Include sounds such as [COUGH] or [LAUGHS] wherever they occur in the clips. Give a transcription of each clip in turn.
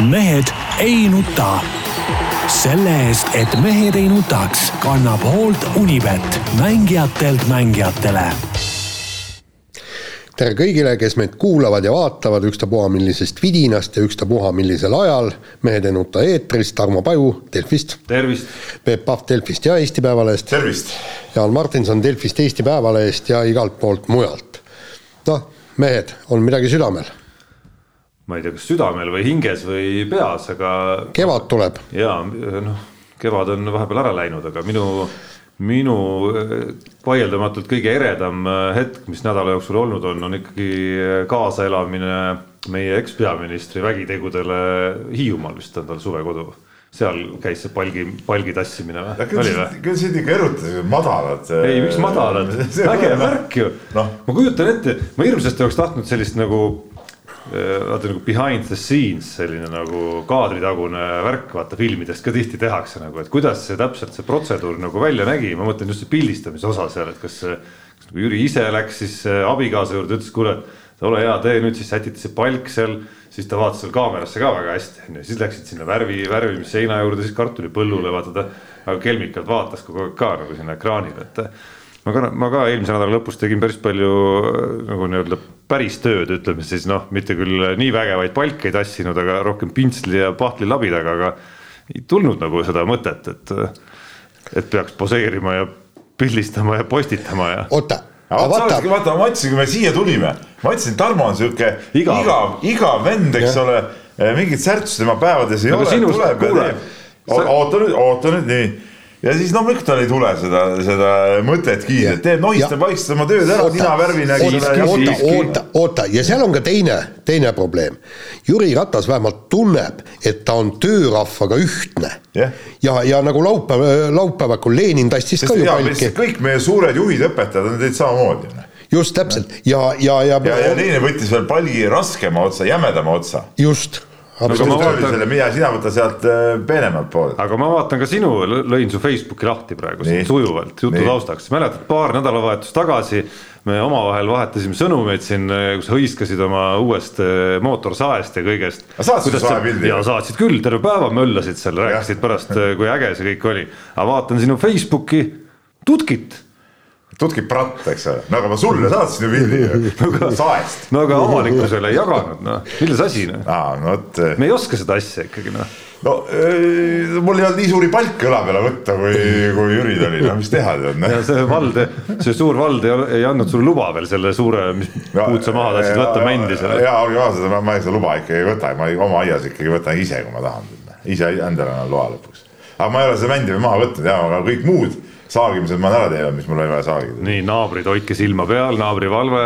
mehed ei nuta. selle eest, et mehed ei nutaks, kannab hoolt Unibet, mängijatelt mängijatele tere kõigile, kes meid kuulavad ja vaatavad ükstapuha millisest vidinast ja ükstapuha millisel ajal. mehed ei nuta eetris, Tarmo Paju Delfist. tervist. Peep Pahv Delfist ja Eesti Päevalehest. tervist. Jaan Martinson Delfist, Eesti Päevalehest ja igalt poolt mujalt. noh, mehed, on midagi südamel? Ma ei tea, kas südamel või hinges või peas, aga. kevad tuleb. jaa, noh, kevad on vahepeal ära läinud, aga minu minu äh, vaieldamatult kõige eredam äh, hetk, mis nädala jooksul olnud on, on ikkagi äh, kaasaelamine meie ekspeaministri vägitegudele Hiiumaal vist on tal suvekodu. seal käis see palgi, palgi tassimine või? küll, sind ikka erutasid madalad. ei, miks madalad, [LAUGHS] äge värk ju no.. ma kujutan ette, ma hirmsasti oleks tahtnud sellist nagu vaata nagu behind the scenes selline nagu kaadritagune värk, vaata filmidest ka tihti tehakse nagu, et kuidas see täpselt see protseduur nagu välja nägi, ma mõtlen just see pildistamise osa seal, et kas, kas nagu Jüri ise läks siis äh, abikaasa juurde, ütles kuule, ole hea, tee nüüd siis sätiti see palk seal, siis ta vaatas seal kaamerasse ka väga hästi, onju, siis läksid sinna värvi, värvimisseina juurde, siis kartulipõllule vaata ta väga kelmikalt vaatas kogu aeg ka nagu sinna ekraanile, et ma ka, ma ka eelmise nädala lõpus tegin päris palju nagu nii-öelda päris tööd, ütleme siis noh, mitte küll nii vägevaid palke ei tassinud, aga rohkem pintsli ja pahtlilabidaga, aga ei tulnud nagu seda mõtet, et, et peaks poseerima ja pildistama ja postitama ja. oota aga vaata, vaata, ma ütlesin, kui me siia tulime, ma ütlesin, Tarmo on sihuke igav, igav, igav vend, eks ja. ole, mingit särtsu tema päevades ei no, ole, tuleb ja teeb. oota nüüd, oota nüüd, nii ja siis loomulikult tal ei tule seda, seda mõtet kiirelt, et teeb, nohistab vaikselt oma tööd ära, nina värvina. oota, oota, oota ja seal on ka teine, teine probleem. Jüri Ratas vähemalt tunneb, et ta on töörahvaga ühtne yeah.. ja, ja nagu laupäev, laupäevakul Lenin tassis ka ju palki. kõik meie suured juhid, õpetajad on teid samamoodi just täpselt ja, ja, ja. ja, ja teine võttis veel palgi raskema otsa, jämedama otsa. just selle, mida sina võta sealt äh, peenemalt poolt. aga ma vaatan ka sinu, lõin su Facebooki lahti praegu sujuvalt jutu taustaks, mäletad paar nädalavahetust tagasi me omavahel vahetasime sõnumeid siin, äh, kus hõiskasid oma uuest äh, mootorsaest ja kõigest. saatsid sa pildi? ja saatsid küll, terve päeva möllasid seal, rääkisid pärast, kui äge see kõik oli. aga vaatan sinu Facebooki, tutkit tutkib pratt, eks ole, no aga ma sulle saatsin ju pildi saest. [LAUGHS] no aga avalikkusele ei jaganud, noh, milles asi, noh. aa, no vot. me ei oska seda asja ikkagi, noh. no äh, mul ei olnud nii suuri palke õla peale võtta, kui, kui Jüril oli, no mis teha tead, noh. ja see vald, see suur vald ei, ei andnud sulle luba veel selle suure, mis no, puud sa maha tahtsid võtta mändi seal. jaa, olgem ausad, ma seda luba ikkagi ei võta, ma oma aias ikkagi võtan ise, kui ma tahan, ise endale annan loa lõpuks. aga ma ei ole seda mändi maha võtnud ja, aga kõik muud saagimised ma ära teinud, mis mul oli vaja saagida. nii, naabrid, hoidke silma peal, naabrivalve,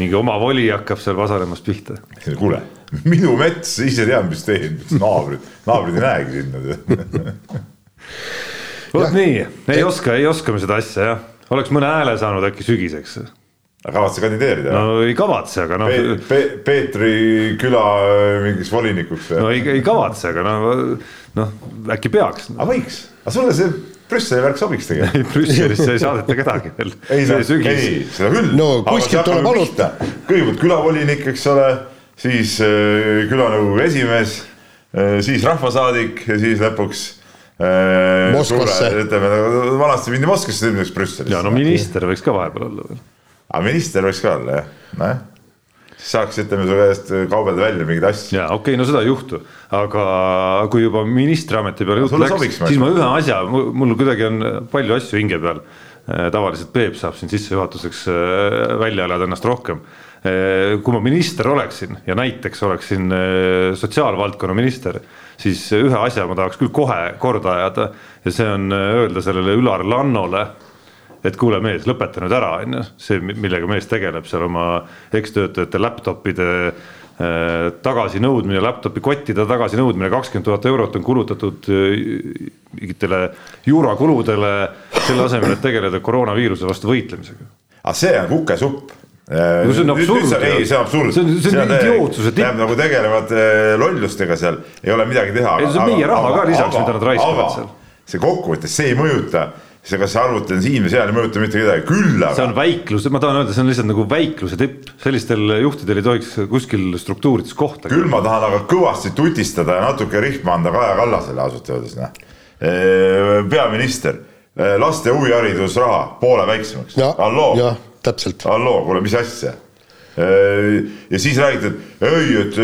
mingi omavoli hakkab seal vasalemast pihta. kuule, minu mets, ise tean, mis teen, naabrid, naabrid ei näegi sinna vot nii, ei oska, ei oska me seda asja jah, oleks mõne hääle saanud äkki sügiseks kavatse kandideerida? no ei kavatse, aga noh Pe. Pe Peetri küla mingiks volinikuks. no ei, ei kavatse, aga noh, noh äkki peaks. aga võiks, aga sulle see Brüsseli värk sobiks tegelikult. Brüsselisse ei saadeta kedagi veel. ei, ei, seda küll. no kuskilt tuleb alustada. kõigepealt külavolinik, eks ole, siis äh, külanõukogu esimees äh,, siis rahvasaadik ja siis lõpuks äh,. Moskvasse. ütleme, vanasti mindi Moskvasse, nüüd läks Brüsselisse. ja no minister võiks ka vahepeal olla veel. aga minister võiks ka olla jah, nojah saaks, ütleme su käest kaubelda välja mingeid asju. ja okei okay,, no seda ei juhtu, aga kui juba ministriameti peale jutt läks, siis ma ühe asja, mul kuidagi on palju asju hinge peal. Äh, tavaliselt Peep saab siin sissejuhatuseks äh, välja elada ennast rohkem. Äh, kui ma minister oleksin ja näiteks oleksin sotsiaalvaldkonna minister, siis ühe asja ma tahaks küll kohe korda ajada ja see on öelda sellele Ülar Lannole et kuule mees, lõpeta nüüd ära, on ju, see, millega mees tegeleb seal oma ekstöötajate laptop'ide äh, tagasinõudmine, laptop'i kottide tagasinõudmine, kakskümmend tuhat eurot on kulutatud äh, mingitele juurakuludele, selle asemel, et tegeleda koroonaviiruse vastu võitlemisega. aga see on kukesupp no see on absurd. ei, see on absurd. see on, see on idiootsuse tipp. nagu tegelevad äh, lollustega seal, ei ole midagi teha. ei, see on meie raha ka lisaks, mida nad raiskavad seal. see kokkuvõttes, see ei mõjuta see, kas see arvuti on siin või seal, ei mõjuta mitte kedagi, küll aga. see on väiklus, ma tahan öelda, see on lihtsalt nagu väikluse tipp, sellistel juhtidel ei tohiks kuskil struktuurides kohta. küll ma tahan aga kõvasti tutistada ja natuke rihma anda Kaja Kallasele ausalt öeldes, noh. peaminister, laste huviharidusraha poole väiksemaks. halloo, täpselt. halloo, kuule, mis asja ja siis räägiti, et ei, et,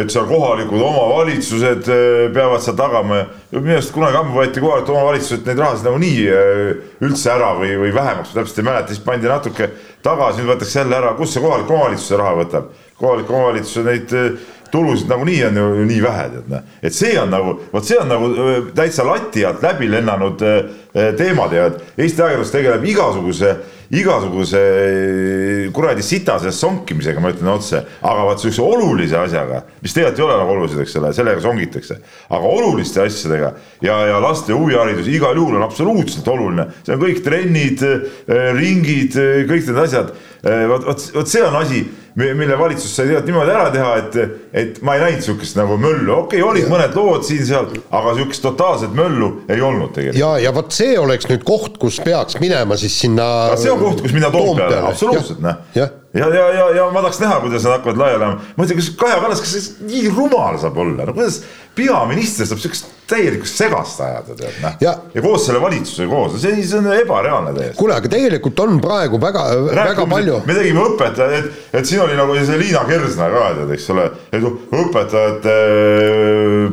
et seal kohalikud omavalitsused peavad seal tagama. minu arust kunagi ammu võeti kohalikud omavalitsused neid rahasid nagunii üldse ära või, või vähemaks, ma täpselt ei mäleta, siis pandi natuke tagasi, nüüd võetakse jälle ära, kust see kohalik omavalitsuse raha võtab? kohalik omavalitsus neid tulusid nagunii on ju nii vähe, tead noh. et see on nagu, vot see on nagu täitsa lati alt läbi lennanud teemad ja Eesti ajakirjandus tegeleb igasuguse, igasuguse kuradi sitase sonkimisega, ma ütlen otse. aga vot sihukese olulise asjaga, mis tegelikult ei ole nagu olulised, eks ole, sellega songitakse. aga oluliste asjadega ja, ja laste huviharidus igal juhul on absoluutselt oluline. see on kõik trennid, ringid, kõik need asjad. vot, vot, vot see on asi mille valitsus sai tead niimoodi ära teha, et, et ma ei näinud sihukest nagu möllu, okei okay,, olid ja. mõned lood siin-seal, aga sihukest totaalset möllu ei olnud tegelikult. ja, ja vot see oleks nüüd koht, kus peaks minema siis sinna. see on koht, kus minna Toompeale, absoluutselt noh. Ja, ja, ja, ja, ma tahaks näha, kuidas nad hakkavad laiali ajama. ma mõtlen, kas Kaja Kallas, kas see nii rumal saab olla, no kuidas peaminister saab sihukest täielikku segast ajada, tead noh. ja koos selle valitsusega koos, see, see on ebareaalne täiesti. kuule, aga tegelikult on praegu väga, väga palju. me tegime õpetajad, et, et siin oli nagu see Liina Kersna ka tead, eks ole, et õpetajate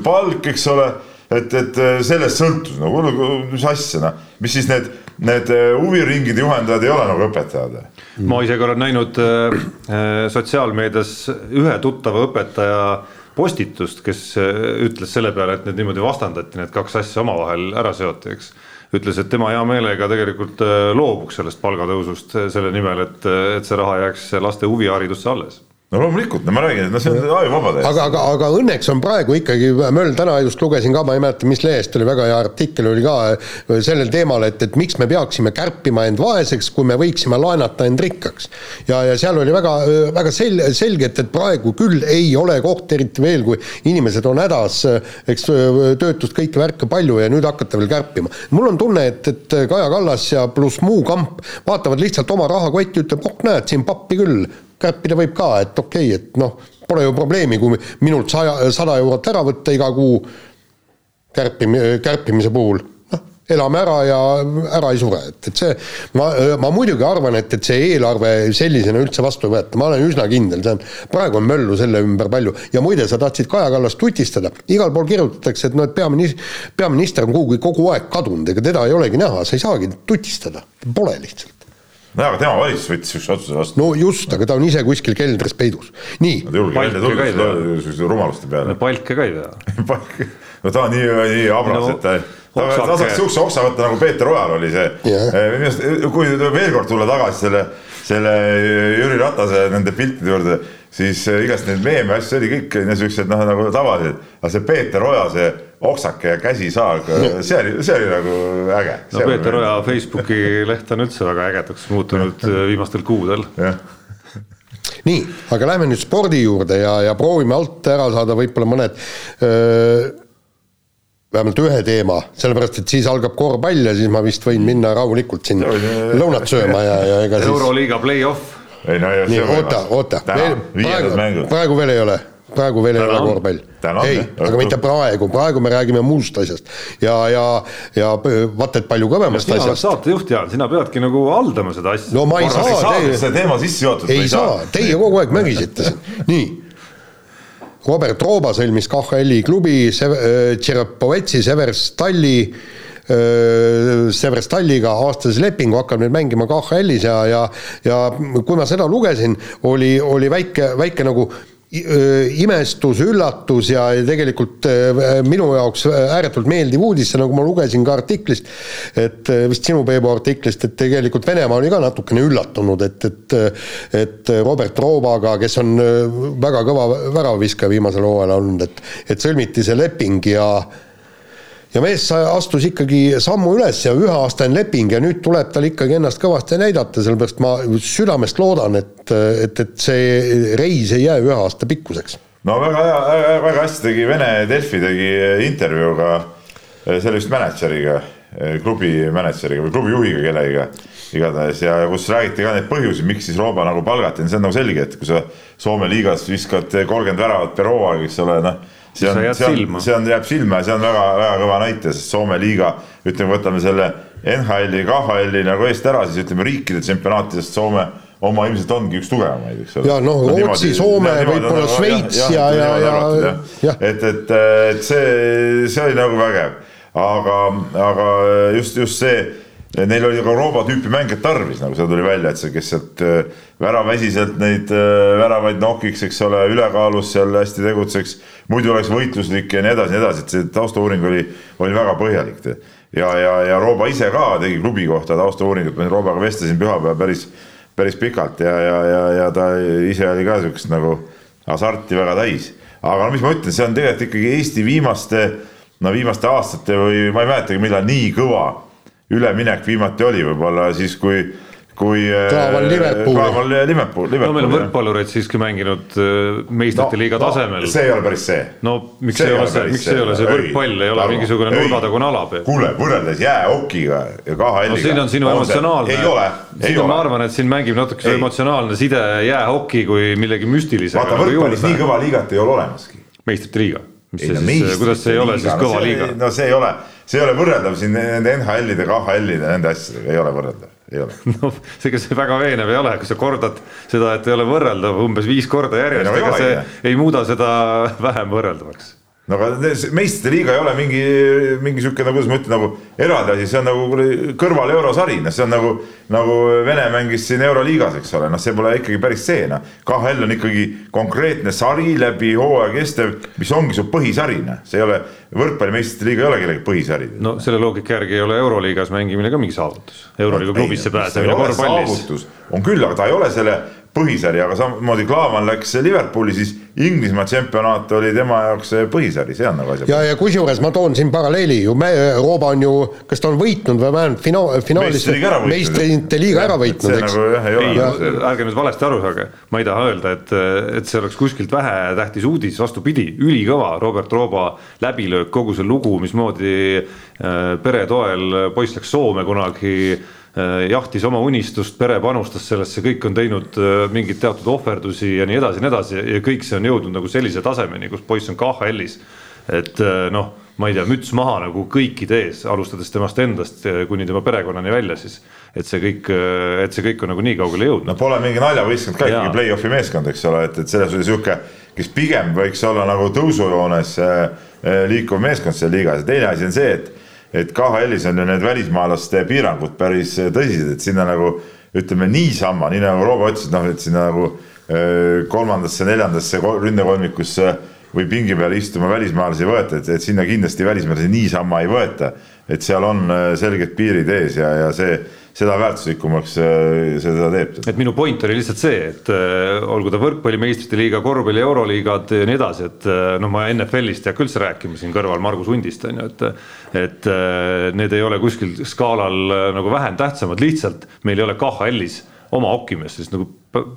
palk, eks ole, et, et äh, sellest sõltus nagu, mis asja noh, mis siis need, need äh, huviringide juhendajad ei ole nagu õpetajad ma isegi olen näinud äh, sotsiaalmeedias ühe tuttava õpetaja postitust, kes äh, ütles selle peale, et need niimoodi vastandati, need kaks asja omavahel ära seoti, eks. ütles, et tema hea meelega tegelikult äh, loobuks sellest palgatõusust äh, selle nimel, et, et see raha jääks laste huviharidusse alles no loomulikult, no ma räägin, et noh, see on ajuvaba täiesti. aga, aga, aga õnneks on praegu ikkagi möll, täna just lugesin ka, ma ei mäleta, mis lehest oli väga hea artikkel oli ka äh, sellel teemal, et, et miks me peaksime kärpima end vaeseks, kui me võiksime laenata end rikkaks. ja, ja seal oli väga, äh, väga sel-, selge, et, et praegu küll ei ole koht, eriti veel, kui inimesed on hädas, äh, eks töötust kõike värke palju ja nüüd hakata veel kärpima. mul on tunne, et, et Kaja Kallas ja pluss muu kamp vaatavad lihtsalt oma rahakotti, ütleb, oh näed, siin pappi küll kärpida võib ka, et okei okay,, et noh, pole ju probleemi, kui minult saja, sada eurot ära võtta iga kuu kärpimi-, kärpimise puhul, noh, elame ära ja ära ei sure, et, et see, ma, ma muidugi arvan, et, et see eelarve sellisena üldse vastu ei võeta, ma olen üsna kindel, see on, praegu on möllu selle ümber palju. Ja muide, sa tahtsid Kaja Kallast tutistada, igal pool kirjutatakse, et noh, et peaminister, peaminister on kuhugi kogu aeg kadunud, ega teda ei olegi näha, sa ei saagi tutistada, pole lihtsalt nojah, aga tema valitsus võttis siukse otsuse vastu. no just, aga ta on ise kuskil keldris peidus, nii. Nad julge välja tulla siukeste rumaluste peale. palke ka ei tea. [LAUGHS] No ta on nii, nii habras no,, et ta, ta, ta saaks siukse oksa võtta nagu Peeter Ojal oli see. Yeah.. arust, kui veel kord tulla tagasi selle, selle Jüri Ratase nende piltide juurde, siis igast neid meeme asju oli kõik niisugused noh, nagu tavalised, aga see Peeter Oja, see oksake ja käsisaag, [LAUGHS] see oli, see oli nagu äge. no Peeter Oja Facebooki leht on üldse väga ägedaks muutunud [LAUGHS] viimastel kuudel. [LAUGHS] nii, aga lähme nüüd spordi juurde ja, ja proovime alt ära saada võib-olla mõned öö, vähemalt ühe teema, sellepärast et siis algab korvpall ja siis ma vist võin minna rahulikult siin lõunat sööma ja, ja ega siis. euroliiga play-off. ei no ja see nii, oota, oota, praegu, praegu veel ei ole praegu veel ei ole korvpall. ei, aga mitte praegu, praegu me räägime muust asjast ja, ja, ja vaata, et palju kõvemast asjast. sina oled saatejuht, Jaan, sina peadki nagu haldama seda asja. no ma ei Korra saa. see teema sisse juhatud. ei saa, teie kogu aeg mögisite siin, nii. Robert Rooba sõlmis KHL-i klubi äh, Tšerepovetsi Severstalli äh, Severstalliga aastase lepingu, hakkab nüüd mängima KHL-is ja, ja ja kui ma seda lugesin, oli, oli väike, väike nagu imestus, üllatus ja tegelikult minu jaoks ääretult meeldiv uudis, nagu ma lugesin ka artiklist, et vist sinu, Peebu, artiklist, et tegelikult Venemaa oli ka natukene üllatunud, et, et et Robert Roobaga, kes on väga kõva väravaviskaja viimasel hooajal olnud, et et sõlmiti see leping ja ja mees astus ikkagi sammu üles ja üheaastane leping ja nüüd tuleb tal ikkagi ennast kõvasti näidata, sellepärast ma südamest loodan, et, et, et see reis ei jää ühe aasta pikkuseks. no väga hea, väga hästi tegi Vene Delfi tegi intervjuu ka selle vist mänedžeriga klubi mänedžeriga või klubi juhiga kellegiga igatahes ja kus räägiti ka neid põhjusi, miks siis Rooba nagu palgati, see on nagu selge, et kui sa Soome liigas viskad kolmkümmend väravat per hooaeg, eks ole, noh. See on, see on, see on, jääb silma ja see on väga-väga kõva näite, sest Soome liiga, ütleme, võtame selle NHL-i, KHL-i nagu eest ära, siis ütleme riikide tsempionaatidest Soome oma ilmselt ongi üks tugevamaid, eks ole. ja noh, Rootsi, Soome, võib-olla nagu, Šveits ja, ja, ja, ja, ja, ja. et, et, et see, see oli nagu vägev, aga, aga just, just see neil oli ka Euroopa tüüpi mängijat tarvis, nagu seal tuli välja, et see, kes sealt äh, väraväsiselt neid äh, väravaid nokiks, eks ole, ülekaalus seal hästi tegutseks, muidu oleks võitluslik ja nii edasi, nii edasi, et see taustauuring oli, oli väga põhjalik. ja, ja, ja Rooba ise ka tegi klubi kohta taustauuringut, ma Roobaga vestlesin pühapäeval päris, päris pikalt ja, ja, ja, ja ta ise oli ka siukest nagu hasarti väga täis. aga no mis ma ütlen, see on tegelikult ikkagi Eesti viimaste, no viimaste aastate või ma ei mäletagi, millal nii kõva üleminek viimati oli, võib-olla siis, kui kui Klaavan Liverpool. Klaavan Liverpool, Liverpool. no meil on võrkpallureid siiski mänginud äh, meistrite no, liiga no, tasemel. see ei ole päris see. no miks see ei ole see, miks see ei ole see võrkpall, ei ole mingisugune nurgatagune ala. kuule, võrreldes jäähokiga ja KHL-iga. no siin on sinu on emotsionaalne. ei ole, ei ole. ma arvan, et siin mängib natuke see emotsionaalne side jäähoki kui millegi müstilisega. vaata võrkpallis nii kõva liigat ei ole olemaski. meistrite liiga mis see siis, kuidas see ei ole siis kõva no, liiga? no see ei ole, see ei ole võrreldav siin nende NHL-ide, KHL-ide, nende asjadega, ei ole võrreldav, ei ole. [LAUGHS] no ega see väga veenev ei ole, kui sa kordad seda, et ei ole võrreldav umbes viis korda järjest, ega see ei muuda seda vähem võrreldavaks no aga meistrite liiga ei ole mingi, mingi sihuke nagu, kuidas ma ütlen, nagu eraldi asi, see on nagu kõrval eurosari, noh, see on nagu, nagu Vene mängis siin euroliigas, eks ole, noh, see pole ikkagi päris see, noh. KHL on ikkagi konkreetne sari läbi hooaja kestev, mis ongi su põhisari, noh, see ei ole, võrkpalli meistrite liiga ei ole kellegi põhisari. no selle loogika järgi ei ole euroliigas mängimine ka mingi saavutus, euroliiga klubisse pääsemine korvpallis. on küll, aga ta ei ole selle põhisari, aga samamoodi Klaavan läks Liverpooli, siis Inglismaa tšempionaat oli tema jaoks põhisari, see on nagu asja. ja, ja kusjuures ma toon siin paralleeli ju, Rooba on ju, kas ta on võitnud või vähemalt fina-, finaalis meistrite liiga ära võitnud, eks. Nagu, ja, ärge nüüd valesti aru saage, ma ei taha öelda, et, et see oleks kuskilt vähetähtis uudis, vastupidi, ülikõva Robert Rooba läbilöök, kogu see lugu, mismoodi äh, pere toel poiss läks Soome kunagi jahtis oma unistust, pere panustas sellesse, kõik on teinud äh, mingeid teatud ohverdusi ja nii edasi ja nii edasi ja kõik see on jõudnud nagu sellise tasemeni, kus poiss on KHL-is. et äh, noh, ma ei tea, müts maha nagu kõikide ees, alustades temast endast kuni tema perekonnani välja siis. et see kõik, et see kõik on nagu nii kaugele jõudnud. no pole mingi naljavõistkond ka ikkagi play-off'i meeskond, eks ole, et, et selles suhtes sihuke, kes pigem võiks olla nagu tõusujoones liikuv meeskond seal liigas ja teine asi on see, et et KHL-is on ju need välismaalaste piirangud päris tõsised, et sinna nagu ütleme niisama, nii nagu Roobo ütles, et noh, et sinna nagu kolmandasse, neljandasse ründekolmikusse või pingi peale istuma välismaalasi ei võeta, et, et sinna kindlasti välismaalasi niisama ei võeta. et seal on selged piirid ees ja, ja see seda väärtuslikumaks äh, see seda teeb. et minu point oli lihtsalt see, et äh, olgu ta võrkpalli meistrite liiga, korvpalli euroliigad ja nii edasi, et äh, noh, ma NFL-ist ei hakka üldse rääkima siin kõrval Margus Hundist on ju, et. et need ei ole kuskil skaalal nagu vähem tähtsamad, lihtsalt meil ei ole KHL-is oma okimeest, siis nagu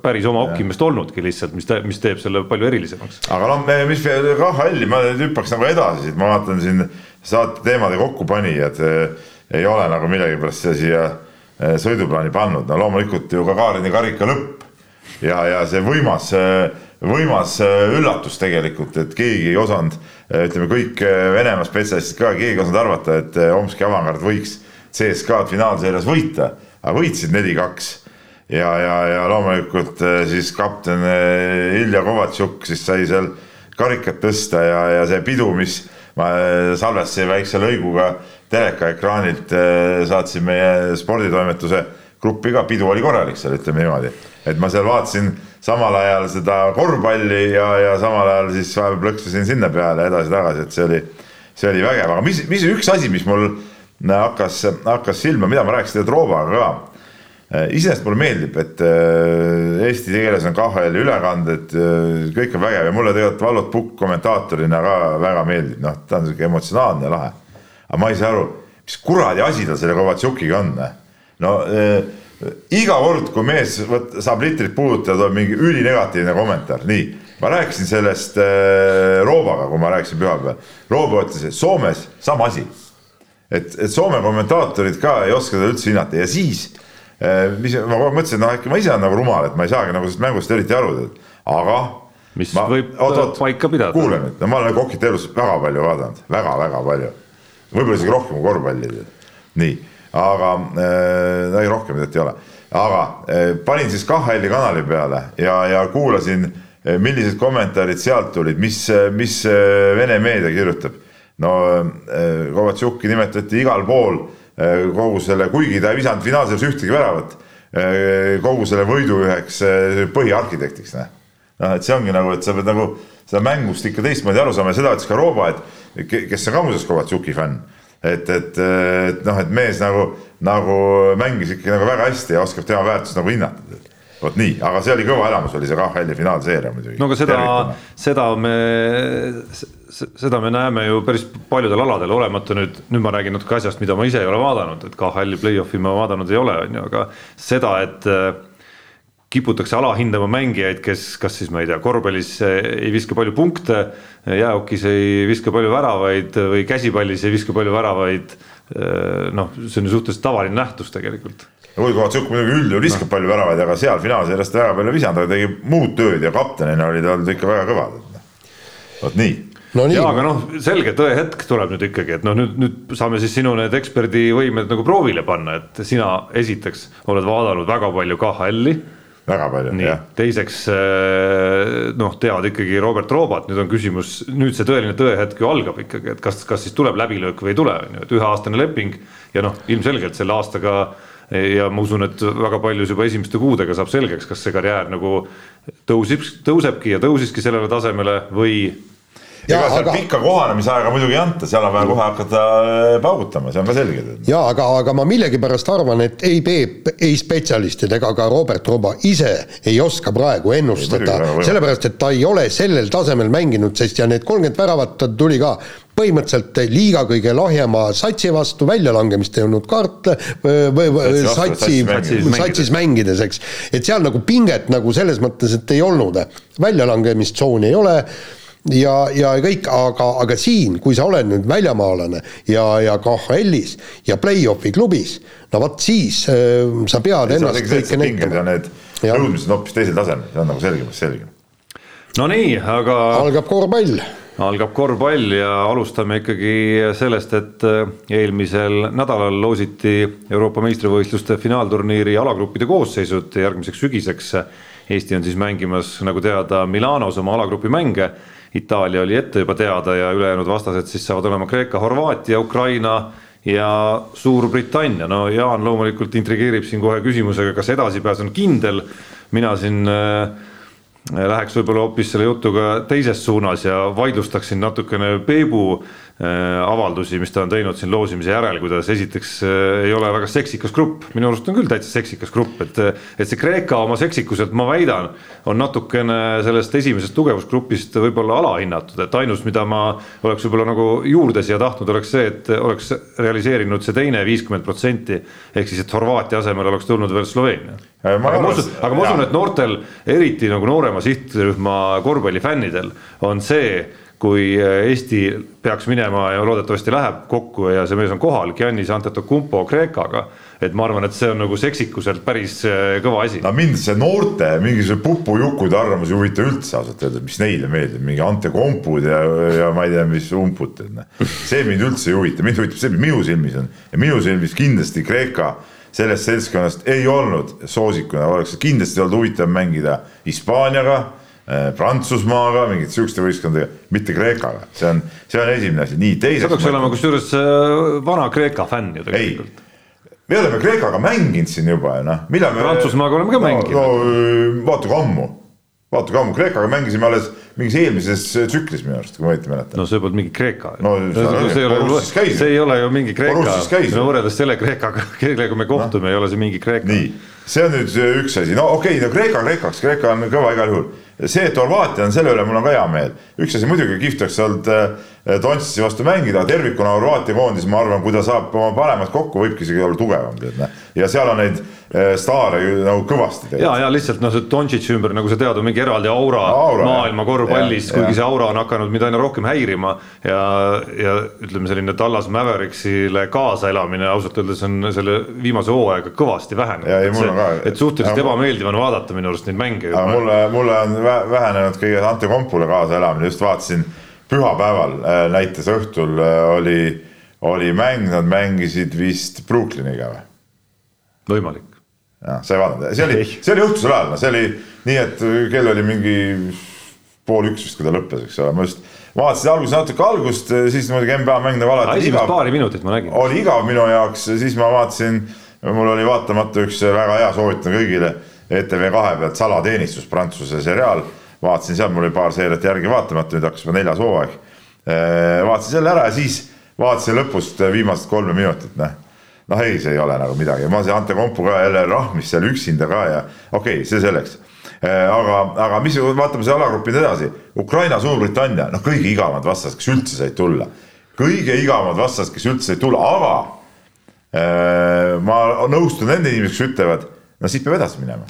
päris oma okimeest olnudki lihtsalt, mis, mis teeb selle palju erilisemaks. aga noh, mis KHL-i, ma nüüd hüppaks nagu edasi, siit ma vaatan siin saate teemade kokkupanijad ei ole nagu millegipärast siia Eh, sõiduplaani pannud, no loomulikult ju Gagarini karika lõpp ja, ja see võimas, eh, võimas eh, üllatus tegelikult, et keegi ei osanud, ütleme kõik Venemaa spetsialistid ka, keegi ei osanud arvata, et Omski avangard võiks CSKA-d finaalseerias võita, aga võitsid neli-kaks ja, ja, ja loomulikult siis kapten Ilja Kovatšuk siis sai seal karikat tõsta ja, ja see pidu, mis ma salvestasin väikse lõiguga telekaekraanilt äh, saatsin meie sporditoimetuse gruppi ka, pidu oli korralik seal, ütleme niimoodi. et ma seal vaatasin samal ajal seda korvpalli ja, ja samal ajal siis vahepeal plõksusin sinna peale edasi-tagasi, et see oli, see oli vägev, aga mis, mis üks asi, mis mul hakkas, hakkas silma, mida ma rääkisin tegelikult Roobaga ka. Äh, iseenesest mulle meeldib, et äh, eesti keeles on KHL-i ülekanded, kõik on vägev ja mulle tegelikult Vallot Pukk kommentaatorina ka väga meeldib, noh, ta on sihuke emotsionaalne ja lahe aga ma ei saa aru, mis kuradi asi tal selle Kovatšukiga on. no äh, iga kord, kui mees võt, saab litrit puudutada, tuleb mingi ülinegatiivne kommentaar, nii. ma rääkisin sellest äh, Roobaga, kui ma rääkisin pühapäeval. Rooba ütles, et Soomes sama asi. et, et Soome kommentaatorid ka ei oska seda üldse hinnata ja siis mis ma kogu aeg mõtlesin, et noh, äkki ma ise olen nagu rumal, et ma ei saagi nagu sellest mängust eriti aru, aga. mis ma, võib oot, oot, paika pidada. kuule nüüd, no ma olen Kokit elus väga palju vaadanud väga,, väga-väga palju. võib-olla isegi rohkem kui korvpalli. nii, aga äh, ei rohkem tegelikult ei ole, aga äh, panin siis KHL-i kanali peale ja, ja kuulasin, millised kommentaarid sealt tulid, mis, mis Vene meedia kirjutab no äh, Kovatšuki nimetati igal pool äh, kogu selle, kuigi ta ei visanud finaalseisus ühtegi väravat, äh, kogu selle võidu üheks põhiarhitektiks, noh. noh, et see ongi nagu, et sa pead nagu seda mängust ikka teistmoodi aru saama ja seda ütles ka Rooba, et kes on ka muuseas Kovatšuki fänn. et, et, et noh, et mees nagu, nagu mängis ikkagi nagu väga hästi ja oskab tema väärtust nagu hinnata vot nii, aga see oli kõva elamus, oli see KHL-i finaalseeria muidugi. no aga seda, seda me, seda me näeme ju päris paljudel aladel, olemata nüüd, nüüd ma räägin natuke asjast, mida ma ise ei ole vaadanud, et KHL-i play-off'i ma vaadanud ei ole, on ju, aga seda, et äh, kiputakse alahindama mängijaid, kes kas siis ma ei tea, korvpallis äh, ei viska palju punkte, jäähokis ei viska palju väravaid või käsipallis ei viska palju väravaid. Äh, noh, see on ju suhteliselt tavaline nähtus tegelikult Rui Kovatsuk muidugi üldjuhul viskab no. palju väravaid, aga seal finaalseeriast väga palju ei visanud, aga tegi muud tööd ja kaptenina oli ta olnud ikka väga kõva. vot nii no jaa, aga noh, selge tõehetk tuleb nüüd ikkagi, et noh, nüüd, nüüd saame siis sinu need eksperdivõimed nagu proovile panna, et sina esiteks oled vaadanud väga palju KHL-i. väga palju, jah. teiseks eh, noh, tead ikkagi Robert Roobat, nüüd on küsimus, nüüd see tõeline tõehetk ju algab ikkagi, et kas, kas siis tuleb läbilöök või ei tule, on ju, et üheaastane leping ja noh, ilmselgelt selle aastaga ja ma usun, et väga paljus juba esimeste kuudega saab selgeks, kas see karjäär nagu tõusib, tõusebki ja tõusiski sellele tasemele või ega seal aga... pikka kohanemisaega muidugi ei anta, seal on vaja kohe hakata äh, paugutama, see on ka selge. ja aga, aga ma millegipärast arvan, et ei Peep, ei spetsialistid ega ka Robert Roba ise ei oska praegu ennustada, sellepärast et ta ei ole sellel tasemel mänginud, sest ja need kolmkümmend väravat ta tuli ka põhimõtteliselt liiga kõige lahjema satsi vastu, väljalangemist ei olnud kaart või, või satsi, satsis mängides, eks. et seal nagu pinget nagu selles mõttes, et ei olnud, väljalangemistsooni ei ole ja, ja kõik, aga, aga siin, kui sa oled nüüd väljamaalane ja, ja KHL-is ja play-off'i klubis, no vot siis äh, sa pead ja ennast kõike näitama. Need nõudmised on hoopis teisel tasemel, see on nagu selge, selge. no nii, aga. algab korvpall algab korvpall ja alustame ikkagi sellest, et äh, eelmisel nädalal loositi Euroopa meistrivõistluste finaalturniiri alagruppide koosseisud järgmiseks sügiseks. Eesti on siis mängimas, nagu teada, Milanos oma alagrupi mänge. Itaalia oli ette juba teada ja ülejäänud vastased siis saavad olema Kreeka, Horvaatia, Ukraina ja Suurbritannia. no Jaan loomulikult intrigeerib siin kohe küsimusega, kas edasipääs on kindel. mina siin äh, läheks võib-olla hoopis selle jutuga teises suunas ja vaidlustaksin natukene Peebu äh, avaldusi, mis ta on teinud siin loosimise järel, kuidas esiteks äh, ei ole väga seksikas grupp, minu arust on küll täitsa seksikas grupp, et et see Kreeka oma seksikuselt, ma väidan, on natukene sellest esimesest tugevusgrupist võib-olla alahinnatud, et ainus, mida ma oleks võib-olla nagu juurde siia tahtnud, oleks see, et oleks realiseerinud see teine viiskümmend protsenti, ehk siis, et Horvaatia asemel oleks tulnud veel Sloveenia. Äh, aga ma usun, aga ma usun, et noortel, eriti nagu noorema sihtrühma korvpallifännidel on see, kui Eesti peaks minema ja loodetavasti läheb kokku ja see mees on kohal, Giannis Antetokounmpo Kreekaga. et ma arvan, et see on nagu seksikuselt päris äh, kõva asi. no mind see noorte mingisuguse pupujukude arvamus ei huvita üldse ausalt öelda, mis neile meeldib, mingi Antetokounmpud ja, ja ma ei tea, mis umpud, noh. see mind üldse ei huvita, mind huvitab see, mis minu silmis on ja minu silmis kindlasti Kreeka sellest seltskonnast ei olnud soosikuna, oleks kindlasti olnud huvitav mängida Hispaaniaga äh, Prantsusmaaga, mingite sihukeste võistkondadega, mitte Kreekaga, see on, see on esimene asi, nii teiseks. sa peaks olema kusjuures äh, vana Kreeka fänn ju tegelikult. me oleme Kreekaga mänginud siin juba ju noh, millal me. Prantsusmaaga oleme ka mänginud no,. no vaata kui ammu, vaata kui ammu, Kreekaga mängisime alles mingis eelmises tsüklis minu arust, kui ma õieti mäletan. no see polnud mingi Kreeka. no see ei ole, see ei ole ju mingi Kreeka, no võrreldes selle Kreekaga, kellega me kohtume no., ei ole see mingi Kreeka. nii, see on nüüd üks asi, no okei okay,, no Kreeka Kreekaks, Kreeka on kõva igal juhul. see, et Horvaatia on selle üle, mul on ka hea meel. üks asi muidugi kihvt oleks olnud äh, Dončitsi vastu mängida, tervikuna Horvaatia koondis, ma arvan, kui ta saab oma paremat kokku, võibki isegi olla tugevam, tead näe. Ja seal on neid eh, staare ju nagu kõvasti. ja, ja lihtsalt noh, see Dončitsi ümber, nagu sa tead, on mingi eraldi aura, aura maailma korvpallis, kuigi see aura on hakanud mind aina rohkem häirima ja, ja ütleme, selline Tallas Mavericksile kaasaelamine ausalt öeldes on selle viimase hooaega kõvasti vähenenud. et suhteliselt ebameeldiv on vaadata minu arust neid mänge. mulle, mulle on vähenenud kõige Ante Kompule kaasaelamine, just vaatasin pühapäeval äh, näiteks õhtul äh, oli, oli mäng, nad mängisid vist Brooklyniga või? Võimalik. jah, sa ei vaadanud, see oli, see oli õhtusel ajal, no see oli nii, et kell oli mingi pool üks vist, kui ta lõppes, eks ole, ma just vaatasin alguses natuke algust, siis muidugi NBA mäng nagu alati. esimest paari minutit ma nägin. oli igav minu jaoks, siis ma vaatasin, mul oli vaatamata üks väga hea, soovitan kõigile ETV kahe pealt Salateenistus, Prantsuse seriaal vaatasin seal, mul oli paar seeriat järgi vaatamata, nüüd hakkas juba neljas hooaeg. Äh, vaatasin selle ära ja siis vaatasin lõpust viimased kolme minutit, noh. Noh, ei, see ei ole nagu midagi, ma see Ante Kompu ka jälle rahmis seal üksinda ka ja okei okay,, see selleks. Äh, aga, aga mis, vaatame see alagrupi nüüd edasi, Ukraina, Suurbritannia, noh, kõige igavamad vastased, kes üldse said tulla. kõige igavamad vastased, kes üldse said tulla, aga äh, ma nõustun nende inimestega, kes ütlevad, no siit peab edasi minema.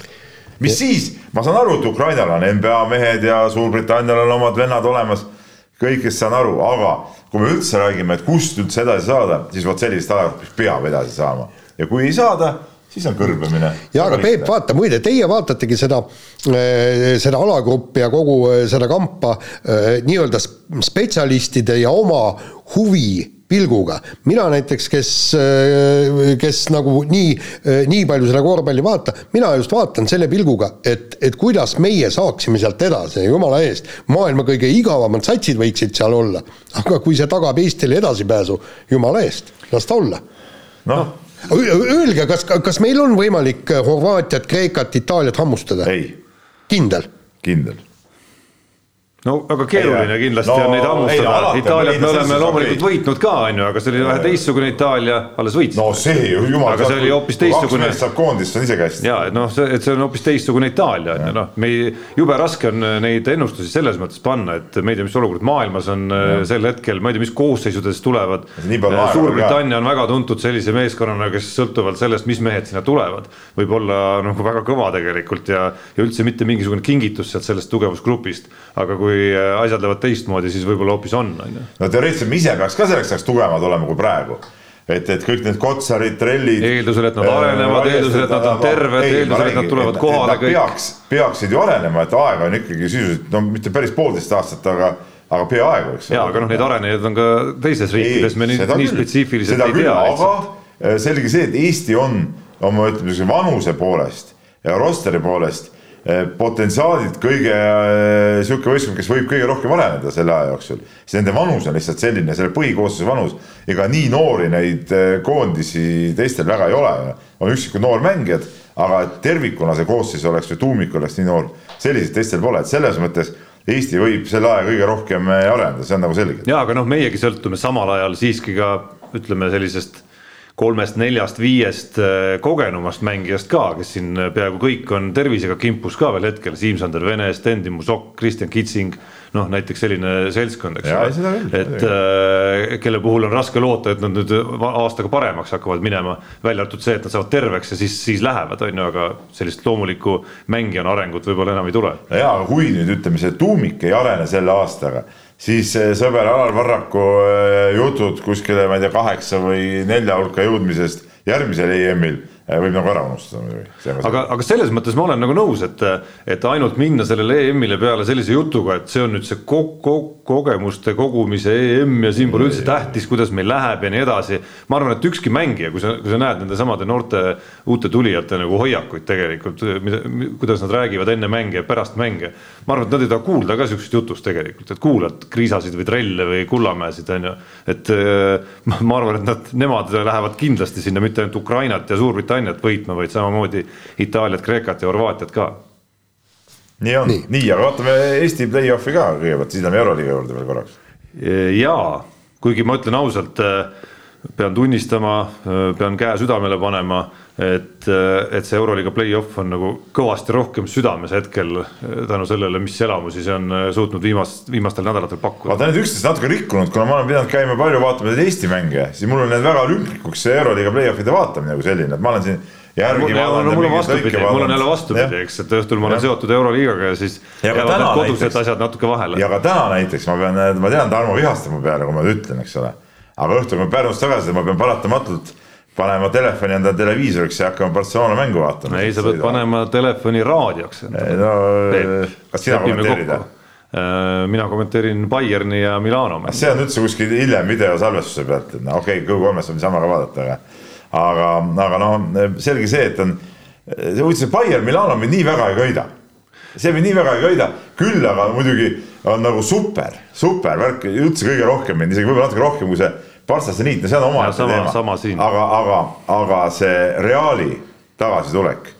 Mis siis, ma saan aru, et Ukrainal on NBA mehed ja Suurbritannial on omad vennad olemas, kõigest saan aru, aga kui me üldse räägime, et kust üldse edasi saada, siis vot sellisest alagrupist peab edasi saama ja kui ei saada, siis on kõrbemine. ja aga Peep, vaata muide, teie vaatategi seda, eh, seda alagruppi ja kogu eh, seda kampa eh, nii-öelda spetsialistide ja oma huvi pilguga. mina näiteks, kes, kes nagu nii, nii palju seda korvpalli vaata, mina just vaatan selle pilguga, et, et kuidas meie saaksime sealt edasi, jumala eest. maailma kõige igavamad satsid võiksid seal olla, aga kui see tagab Eestile edasipääsu, jumala eest, las ta olla. noh Öelge, kas, kas meil on võimalik Horvaatiat, Kreekat, Itaaliat hammustada? kindel? kindel no väga keeruline ei, kindlasti no, on neid hammustada, Itaaliat me oleme loomulikult võitnud ka, on ju, aga see oli vähe teistsugune Itaalia, alles võitsid. no see ju jumal. aga see oli hoopis teistsugune. saab koondist, see on isegi hästi. ja, et noh, see, et see on hoopis teistsugune Itaalia on ju noh, me ei, jube raske on neid ennustusi selles mõttes panna, et me ei tea, mis olukord maailmas on ja. Äh, sel hetkel, ma ei tea, mis koosseisudes tulevad. Suurbritannia on väga tuntud sellise meeskonnana, kes sõltuvalt sellest, mis mehed sinna tulevad, võib olla nagu väga kõva tegelikult ja, ja üldse mitte mingisugune kingitus sealt sellest tugevusgrupist, aga kui kui äh, asjad lähevad teistmoodi, siis võib-olla hoopis on, on ju. no teoreetiliselt me ise peaks ka selleks ajaks tugevamad olema kui praegu et, et kõik need Kotsarid, trellid. eeldusel, et nad äh, arenevad, eeldusel, et nad on terved, eeldusel, et nad tulevad et, kohale et kõik. peaks, peaksid ju arenema, et aega on ikkagi sisuliselt no mitte päris poolteist aastat, aga, aga peaaegu, eks. ja, aga noh, neid arenejaid on ka teistes riikides, me nii, nii spetsiifiliselt ei tea. aga selge see, et Eesti on oma ütleme vanuse poolest ja rosteri poolest potentsiaalilt kõige eh, sihuke võistkond, kes võib kõige rohkem areneda selle aja jooksul, siis nende vanus on lihtsalt selline, selle põhikoosseisu vanus. ega nii noori neid eh, koondisi teistel väga ei ole, on üksikud noormängijad, aga tervikuna see koosseis oleks või tuumik oleks nii noor, selliseid teistel pole, et selles mõttes Eesti võib selle aja kõige rohkem areneda, see on nagu selge. ja aga noh, meiegi sõltume samal ajal siiski ka ütleme sellisest kolmest-neljast-viiest äh, kogenumast mängijast ka, kes siin äh, peaaegu kõik on tervisega kimpus ka veel hetkel, Siim-Sander Vene, Sten Musok, Kristjan Kitsing, noh näiteks selline seltskond, eks ole, et äh, kelle puhul on raske loota, et nad nüüd aastaga paremaks hakkavad minema, välja arvatud see, et nad saavad terveks ja siis, siis lähevad, on ju, aga sellist loomulikku mängijana arengut võib-olla enam ei tule. jaa, aga kui nüüd ütleme, see tuumik ei arene selle aastaga siis eh, sõber Alar Varraku eh, jutud kuskile, ma ei tea, kaheksa või nelja hulka jõudmisest järgmisel EM-il võib nagu ära unustada muidugi. aga, aga selles mõttes ma olen nagu nõus, et, et ainult minna sellele EM-ile peale sellise jutuga, et see on nüüd see ko ko kogemuste kogumise EM ja siin pole üldse tähtis, kuidas meil läheb ja nii edasi. ma arvan, et ükski mängija, kui sa, kui sa näed nende samade noorte uute tulijate nagu hoiakuid tegelikult, mida, kuidas nad räägivad enne mänge ja pärast mänge. ma arvan, et nad ei taha kuulda ka sihukesest jutust tegelikult, et kuulad kriisasid või trelle või Kullamäesid on ju. et ma arvan, et nad, nemad lähevad kindlasti sinna mitte ainult Ukrainat ja Suurbritanniat Hispaaniat võitma, vaid samamoodi Itaaliat, Kreekat ja Horvaatiat ka. nii on, nii, nii, aga vaatame Eesti play-off'i ka kõigepealt, siis lähme Euroliiga juurde veel korraks. jaa, kuigi ma ütlen ausalt, pean tunnistama, pean käe südamele panema et, et see Euroliiga play-off on nagu kõvasti rohkem südames hetkel tänu sellele, mis elamusi see on suutnud viimast, viimastel nädalatel pakkuda. vaata need üksteist natuke rikkunud, kuna ma olen pidanud käima palju vaatamas Eesti mänge, siis mul on need väga lümplikuks see Euroliiga play-off'ide vaatamine kui selline, et ma olen siin järgi vaadanud. mul on vastupidi, mul on jälle vastupidi, eks, et õhtul ma olen seotud Euroliigaga ja siis ja jäävad need kodused näiteks, asjad natuke vahele. ja ka täna näiteks ma pean, ma tean, Tarmo vihastab mu peale, kui ma ütlen, eks ole. aga õhtul, kui ma Pärnust tagasi, ma pean paratamatult panema telefoni enda televiisoriks ja hakkama Barcelona mängu vaatama. ei, sa pead panema telefoni raadioks. no kas sina kommenteerid? Äh, mina kommenteerin Bayerni ja Milano mängu. see on üldse kuskil hiljem videosalvestuse pealt, et no okei okay,, Go3-s on niisama ka vaadata, aga aga, aga noh, selge see, et on, see uudis, et Bayern Milano mind nii väga ei köida. see mind nii väga ei köida, küll aga muidugi on nagu super, super värk, üldse kõige rohkem mind, isegi võib-olla natuke rohkem kui see Partsasse niit, no see on omaette teema. aga, aga, aga see Reali tagasitulek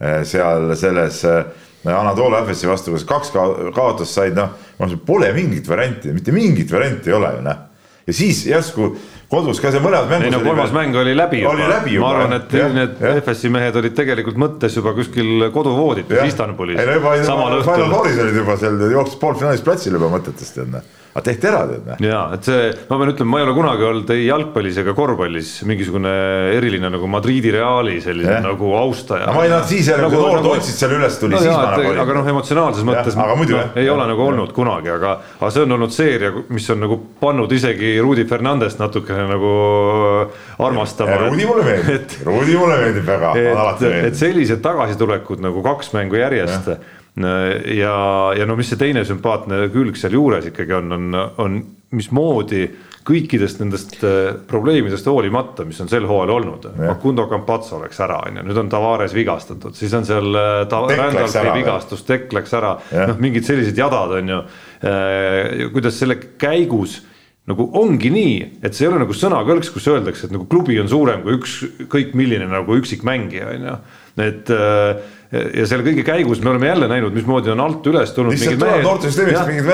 eh, seal selles eh, Anatolia Efesi vastu, kus kaks kaotust said, noh, pole mingit varianti, mitte mingit varianti ei ole ju noh. ja siis järsku kodus ka see mõlemad mängud. ei no kolmas mäng oli läbi juba. ma arvan, et ja, need FS-i mehed olid tegelikult mõttes juba kuskil koduvoodites Istanbulis. ei no juba, juba Final Fouris olid juba seal, jooksis poolfinaalis platsile juba mõtetest tead noh aga tehti ära tead noh. ja et see, ma pean ütlema, ma ei ole kunagi olnud ei jalgpallis ega korvpallis mingisugune eriline nagu Madridi Reali sellise ja. nagu austaja. ma ei noh, siis jälle nagu, kui Noor Tootsit seal üles tuli no,, siis ma nagu olin. aga noh, emotsionaalses mõttes ja, muidu, no, ei ole nagu olnud kunagi, aga, aga see on olnud seeria, mis on nagu pannud isegi Rudi Fernandest natukene nagu armastama. Rudi mulle meeldib, Rudi mulle meeldib väga. et, et sellised tagasitulekud nagu kaks mängu järjest ja ja, ja no mis see teine sümpaatne külg sealjuures ikkagi on, on, on mismoodi kõikidest nendest äh, probleemidest hoolimata, mis on sel hooajal olnud, Facundo Campazzo läks ära, on ju, nüüd on Tavares vigastatud, siis on seal äh, Randolfi vigastus, Tekk läks ära, noh, mingid sellised jadad on ju. Äh, kuidas selle käigus nagu ongi nii, et see ei ole nagu sõnakõlks, kus öeldakse, et nagu klubi on suurem kui ükskõik milline nagu üksikmängija on ju, et äh, ja selle kõige käigus me oleme jälle näinud, mismoodi on alt üles tulnud.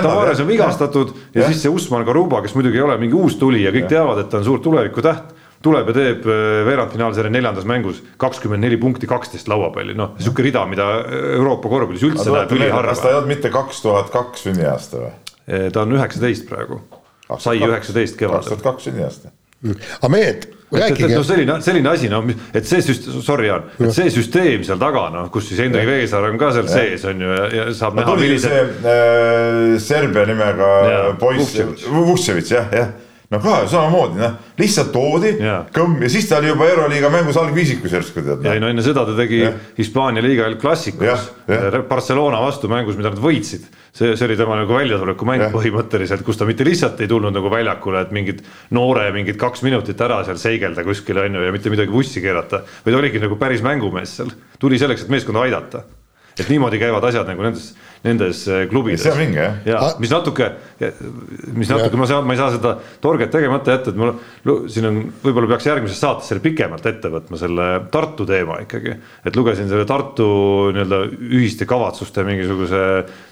Tavares on vigastatud ja, ja siis see Usman Garuba, kes muidugi ei ole mingi uus tuli ja kõik ja. teavad, et ta on suur tulevikutäht tuleb ja teeb äh, veerandfinaalsarja neljandas mängus kakskümmend neli punkti, kaksteist lauapalli, noh, sihuke rida, mida Euroopa korvpallis üldse näeb üliharva. kas ta ei olnud mitte kaks tuhat kaks sünniaasta või? ta on üheksateist praegu, sai üheksateist kevadel. kaks tuhat kaks sünniaasta. Aga mehed rääkige. no selline, selline asi, no et see süst-, sorry Jaan, et see süsteem seal taga, noh, kus siis Hendrik Veesaar on ka seal ja. sees, on ju, ja, ja saab no, näha, millised. see äh, Serbia nimega poiss, Vuševitš jah, jah no ka samamoodi noh, lihtsalt toodi, kõmm ja siis ta oli juba Euroliiga mängus algviisikus järsku tead. ja ei no enne seda ta tegi ja. Hispaania liiga El Classicus Barcelona vastu mängus, mida nad võitsid. see, see oli tema nagu väljatulekumäng põhimõtteliselt, kus ta mitte lihtsalt ei tulnud nagu väljakule, et mingid noore mingid kaks minutit ära seal seigelda kuskil on ju ja mitte midagi vussi keerata, vaid oligi nagu päris mängumees seal, tuli selleks, et meeskonda aidata et niimoodi käivad asjad nagu nendes, nendes äh, klubides. see on vinge jah. ja mis natuke, mis natuke, ma saan, ma ei saa seda torget tegemata jätta, et mul siin on, võib-olla peaks järgmises saates selle pikemalt ette võtma, selle Tartu teema ikkagi. et lugesin selle Tartu nii-öelda ühiste kavatsuste mingisuguse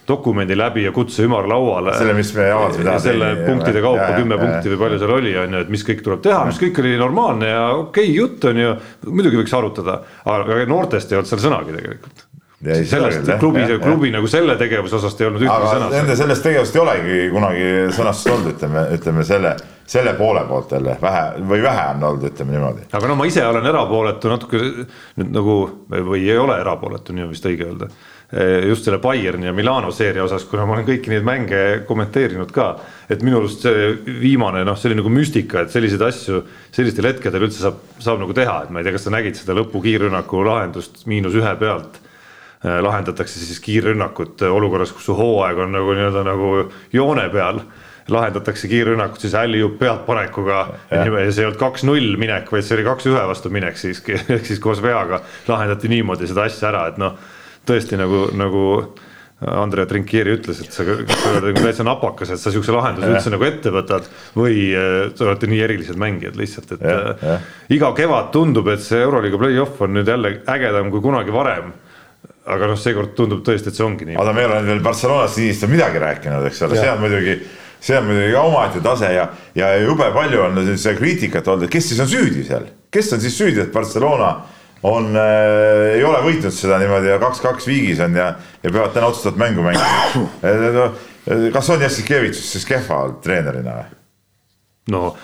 dokumendi läbi ja kutse ümarlauale. selle, mis me avaldasime täna. selle punktide kaupa, kümme punkti või palju seal oli, on ju, et mis kõik tuleb teha, mis kõik oli normaalne ja okei okay, jutt on ju, muidugi võiks arutada, aga noortest ei olnud seal sõnagi tegelikult sellest klubi, klubi nagu selle tegevuse osast ei olnud ühtegi sõna. Nende sellest tegevusest ei olegi kunagi sõnastust olnud, ütleme, ütleme selle, selle poole poolt jälle vähe või vähe on olnud, ütleme niimoodi. aga no ma ise olen erapooletu natuke nüüd nagu või ei ole erapooletu, nii on vist õige öelda. just selle Bayerni ja Milano seeria osas, kuna ma olen kõiki neid mänge kommenteerinud ka, et minu arust see viimane noh, see oli nagu müstika, et selliseid asju sellistel hetkedel üldse saab, saab nagu teha, et ma ei tea, kas sa nägid seda lõpu kiirrünnaku lahendust miinus ühe pealt lahendatakse siis kiirrünnakut olukorras, kus su hooaeg on nagu nii-öelda nagu joone peal. Lahendatakse kiirrünnakut siis alley-up pealtpanekuga. Ja see ei olnud kaks-null minek, vaid see oli kaks-ühe vastu minek siiski, [LAUGHS] ehk siis koos veaga lahendati niimoodi seda asja ära, et noh, tõesti nagu, nagu Andrea Trinkieri ütles, et sa, sa oled nagu täitsa napakas, et sa sihukese lahenduse üldse nagu ette võtad või äh, te olete nii erilised mängijad lihtsalt, et ja, äh, ja. iga kevad tundub, et see Euroliiga play-off on nüüd jälle ägedam kui kunagi varem aga noh, seekord tundub tõesti, et see ongi nii. aga me ei ole veel Barcelonast niist midagi rääkinud, eks ole, see on muidugi, see on muidugi omaette tase ja, ja jube palju on seda kriitikat olnud, et kes siis on süüdi seal, kes on siis süüdi, et Barcelona on äh,, ei ole võitnud seda niimoodi ja kaks-kaks viigis on ja, ja peavad täna otsustavat mängu mängima. [COUGHS] kas on Jassikevitš siis kehva treenerina või? no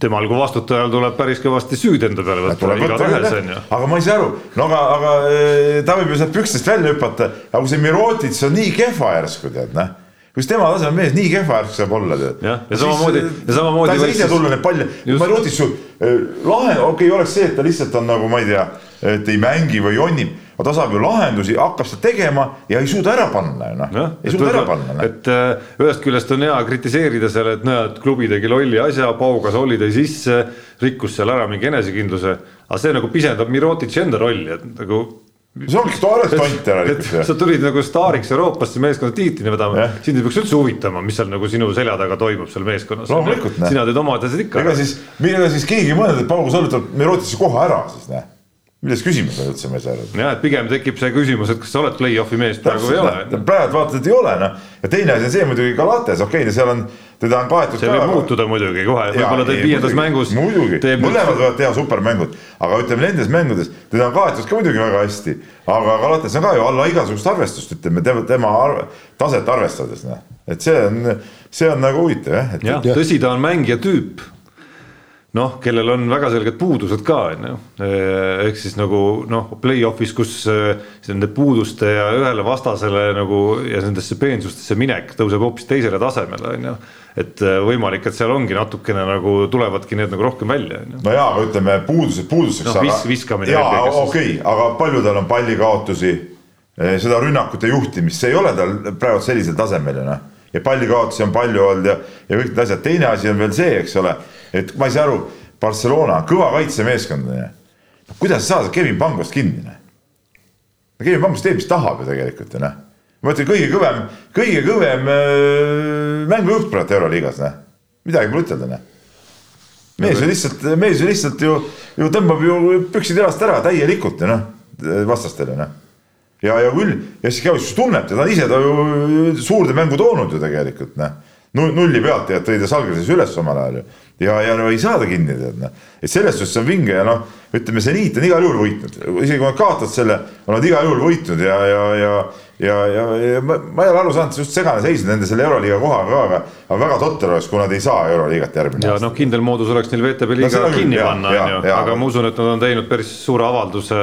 temal kui vastutajal tuleb päris kõvasti süüd enda peale võtta igaühes on ju. aga ma ei saa aru, no aga, aga eh, ta võib ju sealt pükstest välja hüpata, aga kui see Mirotits on nii kehva järsku tead noh kus tema tasemel mees nii kehva järsku saab olla tead. jah, ja samamoodi, ja samamoodi. ta ei saa ise tulla neid palle, Mirotits ju eh, lahe, okei okay,, oleks see, et ta lihtsalt on nagu ma ei tea, et ei mängi või jonnib aga ta saab ju lahendusi, hakkab seda tegema ja ei suuda ära panna ju noh, ei suuda ära panna no.. et äh, ühest küljest on hea kritiseerida seal, et näed, klubi tegi lolli asja, Paugas oli tõi sisse, rikkus seal ära mingi enesekindluse, aga see nagu pisendab Mirotitši enda rolli, et nagu see ongi tore stunt järelikult. [LAUGHS] sa tulid nagu staariks Euroopasse meeskonna tiitlini vedama, sind ei peaks üldse huvitama, mis seal nagu sinu selja taga toimub seal meeskonnas. loomulikult. sina teed oma asjad ikka. ega siis, ega siis keegi ei mõelnud, et Paul Sõõr võtab Mirotitši koha ära siis näe milles küsimus on üldse, ma ei saa aru. jah, et pigem tekib see küsimus, et kas sa oled play-off'i mees praegu või ei ole. praegu vaatad, et ei ole noh, ja teine asi on see muidugi Galates, okei okay,, seal on, teda on kaetud. see võib aga... muutuda muidugi kohe, võib-olla teeb viiendas mängus. muidugi, mõlemad võivad teha supermängud, aga ütleme nendes mängudes, teda on kaetud ka muidugi väga hästi, aga Galates on ka ju alla igasugust arvestust, ütleme tema, tema arve, taset arvestades noh, et see on, see on nagu huvitav jah jah, tõsi, ta on mängija tüüp noh, kellel on väga selged puudused ka, on ju. ehk siis nagu noh, play-off'is, kus nende puuduste ja ühele vastasele nagu ja nendesse peensustesse minek tõuseb hoopis teisele tasemele, on ju. et võimalik, et seal ongi natukene nagu tulevadki need nagu rohkem välja, on ju. no jaa, aga ütleme puudused puuduseks no,. Vis, viskamine. jaa, okei okay,, aga palju tal on pallikaotusi, seda rünnakute juhtimist, see ei ole tal praegu sellisel tasemel ju noh. ja pallikaotusi on palju olnud ja, ja kõik need asjad, teine asi on veel see, eks ole et ma ei saa aru, Barcelona, kõva kaitsemeeskond on ju. kuidas saada Kevin Pangost kinni, noh. Kevin Pangost teeb, mis tahab ju tegelikult ju noh. ma ütlen, kõige kõvem, kõige kõvem äh, mängujuht praegu Euroliigas, noh. midagi pole ütelda, noh. mees ju lihtsalt, mees ju lihtsalt ju, ju tõmbab ju püksid jalast ära täielikult ju noh, vastastele noh ja, ja küll, Jassikevitš tunneb teda ise, ta ju suurde mängu toonud ju tegelikult noh. Nulli pealt ja tõi ta Salgrises üles omal ajal ju ja, ja no ei saa ta kinni tead noh. et selles suhtes on vinge ja noh, ütleme, seniit on igal juhul võitnud, isegi kui nad kaotavad selle, on nad igal juhul võitnud ja, ja, ja ja, ja, ja ma, ma ei ole aru saanud, just segane seis nende selle Euroliiga kohaga ka, aga, aga väga totter oleks, kui nad ei saa Euroliigat järgmine ja aasta. noh, kindel moodus oleks neil VTB liiga no, kinni panna, on ju, aga ma usun, et nad on teinud päris suure avalduse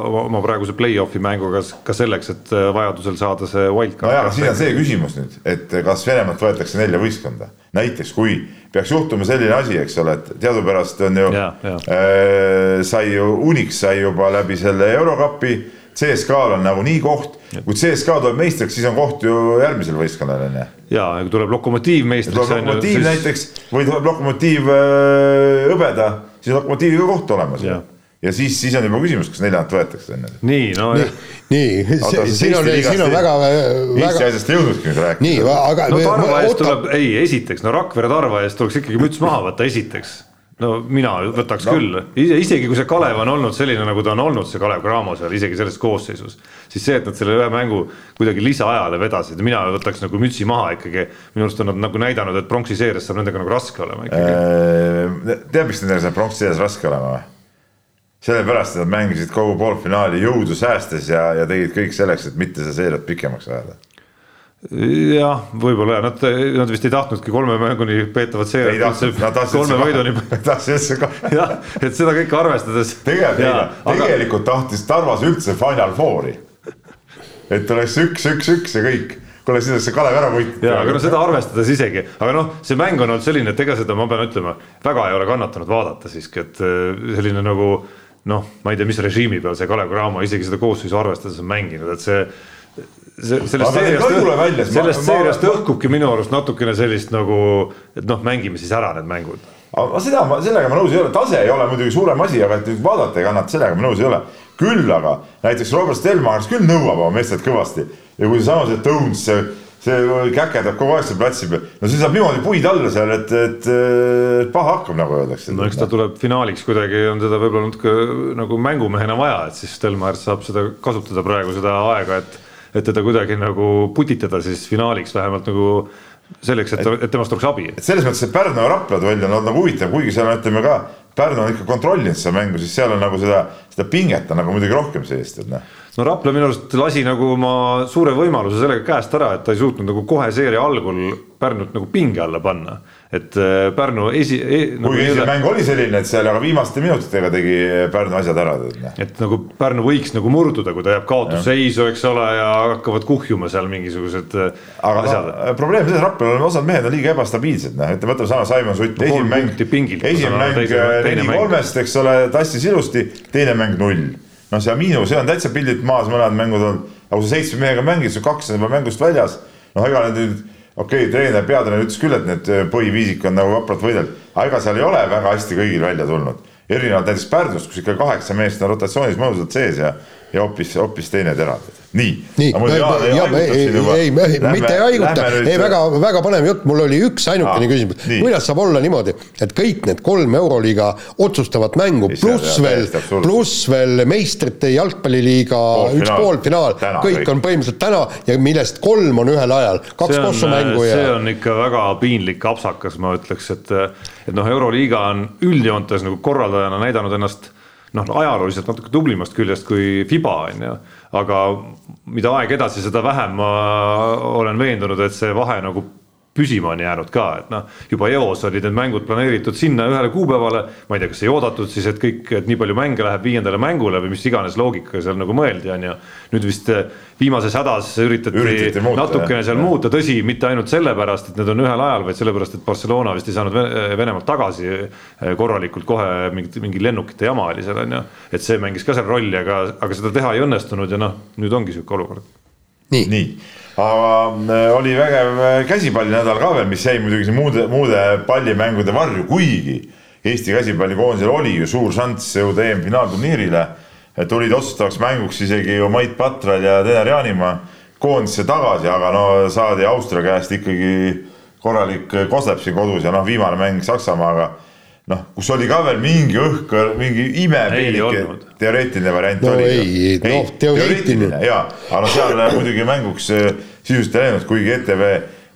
oma, oma praeguse play-off'i mänguga ka selleks, et äh, vajadusel saada see wildcard. nojah, siin on see küsimus nüüd, et kas Venemaalt võetakse nelja võistkonda, näiteks kui peaks juhtuma selline asi, eks ole, et teadupärast on ju, äh, sai ju, Unix sai juba läbi selle Eurokapi CSKA-l on nagunii koht, kui CSKA tuleb meistriks, siis on koht ju järgmisel võistkonnal on ju. ja, kui tuleb Lokomotiiv meistriks. tuleb Lokomotiiv siis... näiteks või tuleb Lokomotiiv äh, hõbeda, siis on Lokomotiiviga koht olemas ju ja siis, siis on juba küsimus, kas neljandat võetakse enne. nii, no nii, nii, siin on, siin on väga, väga. Eesti asjast ei jõudnudki nüüd rääkida. nii, aga. no Tarva eest tuleb, ei, esiteks, no Rakvere Tarva eest tuleks ikkagi müts maha võtta, esiteks no mina võtaks no. küll, isegi kui see Kalev on olnud selline, nagu ta on olnud, see Kalev Cramo seal isegi selles koosseisus. siis see, et nad selle ühe mängu kuidagi lisaajale vedasid, mina võtaks nagu mütsi maha ikkagi. minu arust on nad nagu näidanud, et pronksi seerias saab nendega nagu raske olema ikkagi. Äh, tead, miks nendega saab pronksi seerias raske olema või? sellepärast, et nad mängisid kogu poolfinaali jõudu säästes ja, ja tegid kõik selleks, et mitte seda seeriat pikemaks ajada jah, võib-olla nad, nad vist ei tahtnudki kolme mänguni peetavat seeriat. kolme võiduni. [LAUGHS] tahtsid ka. [LAUGHS] jah, et seda kõike arvestades. tegelikult, tegelikult aga... tahtis Tarvas üldse Final Fouri. et oleks üks, üks, üks ja kõik kuule, siis oleks see Kalev ära võitnud. ja, aga no seda arvestades isegi, aga noh, see mäng on olnud selline, et ega seda ma pean ütlema, väga ei ole kannatanud vaadata siiski, et äh, selline nagu noh, ma ei tea, mis režiimi peal see Kalev Cramo isegi seda koosseisu arvestades on mänginud, et see, sellest seeriast, sellest seeriast õhkubki minu arust natukene sellist nagu, et noh, mängime siis ära need mängud. aga seda ma, sellega ma nõus ei ole, tase ei ole muidugi suurem asi, aga et vaadata ei kannata, sellega ma nõus ei ole. küll aga näiteks Robert Stelmachers küll nõuab oma meestelt kõvasti ja kui seesama see Tones, see, see käkerdab kogu aeg seal platsi peal, no see saab niimoodi puid alla seal, et, et, et paha hakkab, nagu öeldakse. no eks ta tuleb finaaliks kuidagi, on teda võib-olla natuke nagu mängumehena vaja, et siis Stelmachers saab seda kasutada praegu seda aega, et et teda kuidagi nagu putitada siis finaaliks vähemalt nagu selleks, et, et temast oleks abi. et selles mõttes, et Pärnu ja Rapla duell on nagu huvitav, kuigi seal on, ütleme ka Pärnu on ikka kontrollinud seda mängu, siis seal on nagu seda, seda pinget on nagu muidugi rohkem seest, et noh no Rapla minu arust lasi nagu oma suure võimaluse sellega käest ära, et ta ei suutnud nagu kohe seeria algul Pärnut nagu pinge alla panna et äh, Pärnu esi e,. Nagu kuigi esimene mäng oli selline, et seal aga viimaste minutitega tegi Pärnu asjad ära. et nagu Pärnu võiks nagu murduda, kui ta jääb kaotusseisu, eks ole, ja hakkavad kuhjuma seal mingisugused äh, aga asjad no,. probleem selles, Raplal on osad mehed on liiga ebastabiilsed, noh, ütleme, võtame sama Simon Sutt no,, esimene mäng, esimene mäng neli kolmest, eks ole, tassis ilusti, teine mäng null. noh, see miinus, see on täitsa pildilt maas, mõned mängud on, aga kui sa seitsme mehega mängid, su kaks on juba mängust väljas, noh, ega need nüüd okei okay,, treener, peatreener ütles küll, et need äh, põhiviisik on nagu vapralt võidelnud, aga ega seal ei ole väga hästi kõigil välja tulnud. erinevalt näiteks Pärnust, kus ikka kaheksa meest on rotatsioonis mõnusalt sees ja, ja hoopis, hoopis teine terav nii, nii, ei, ei, mitte ei haiguta, ei väga, väga põnev jutt, mul oli üks ainukene küsimus, kuidas saab olla niimoodi, et kõik need kolm Euroliiga otsustavat mängu, pluss veel, pluss veel meistrite jalgpalliliiga üks poolfinaal, kõik on põhimõtteliselt täna ja millest kolm on ühel ajal, kaks kossumängu ja see on ikka väga piinlik apsakas, ma ütleks, et et noh, Euroliiga on üldjoontes nagu korraldajana näidanud ennast noh, ajalooliselt natuke tublimast küljest kui Fiba on ju aga mida aeg edasi, seda vähem ma olen veendunud, et see vahe nagu püsima on jäänud ka, et noh, juba eos olid need mängud planeeritud sinna ühele kuupäevale. ma ei tea, kas ei oodatud siis, et kõik, et nii palju mänge läheb viiendale mängule või mis iganes loogika seal nagu mõeldi, on ju. nüüd vist eh, viimases hädas üritati, üritati muuta, natukene seal jah. muuta, tõsi, mitte ainult sellepärast, et need on ühel ajal, vaid sellepärast, et Barcelona vist ei saanud Venemaalt tagasi eh, korralikult kohe mingit, mingi lennukite jama oli seal on ju. et see mängis ka seal rolli, aga, aga seda teha ei õnnestunud ja noh, nüüd ongi sihuke olukord. Nii, nii aga äh, oli vägev äh, käsipallinädal ka veel, mis jäi muidugi muude, muude pallimängude varju, kuigi Eesti käsipallikoondisel oli ju suur šanss jõuda EM-finaalturniirile. tulid otsustavaks mänguks isegi ju Mait Patral ja Tener Jaanimaa koondisse tagasi, aga no saadi Austria käest ikkagi korralik koslep siin kodus ja noh, viimane mäng Saksamaaga noh, kus oli ka veel mingi õhk, mingi imepiinlik teoreetiline variant no oli. ei, noh, teoreetiline. jaa, aga seal muidugi mänguks äh, sisuliselt ei läinud, kuigi ETV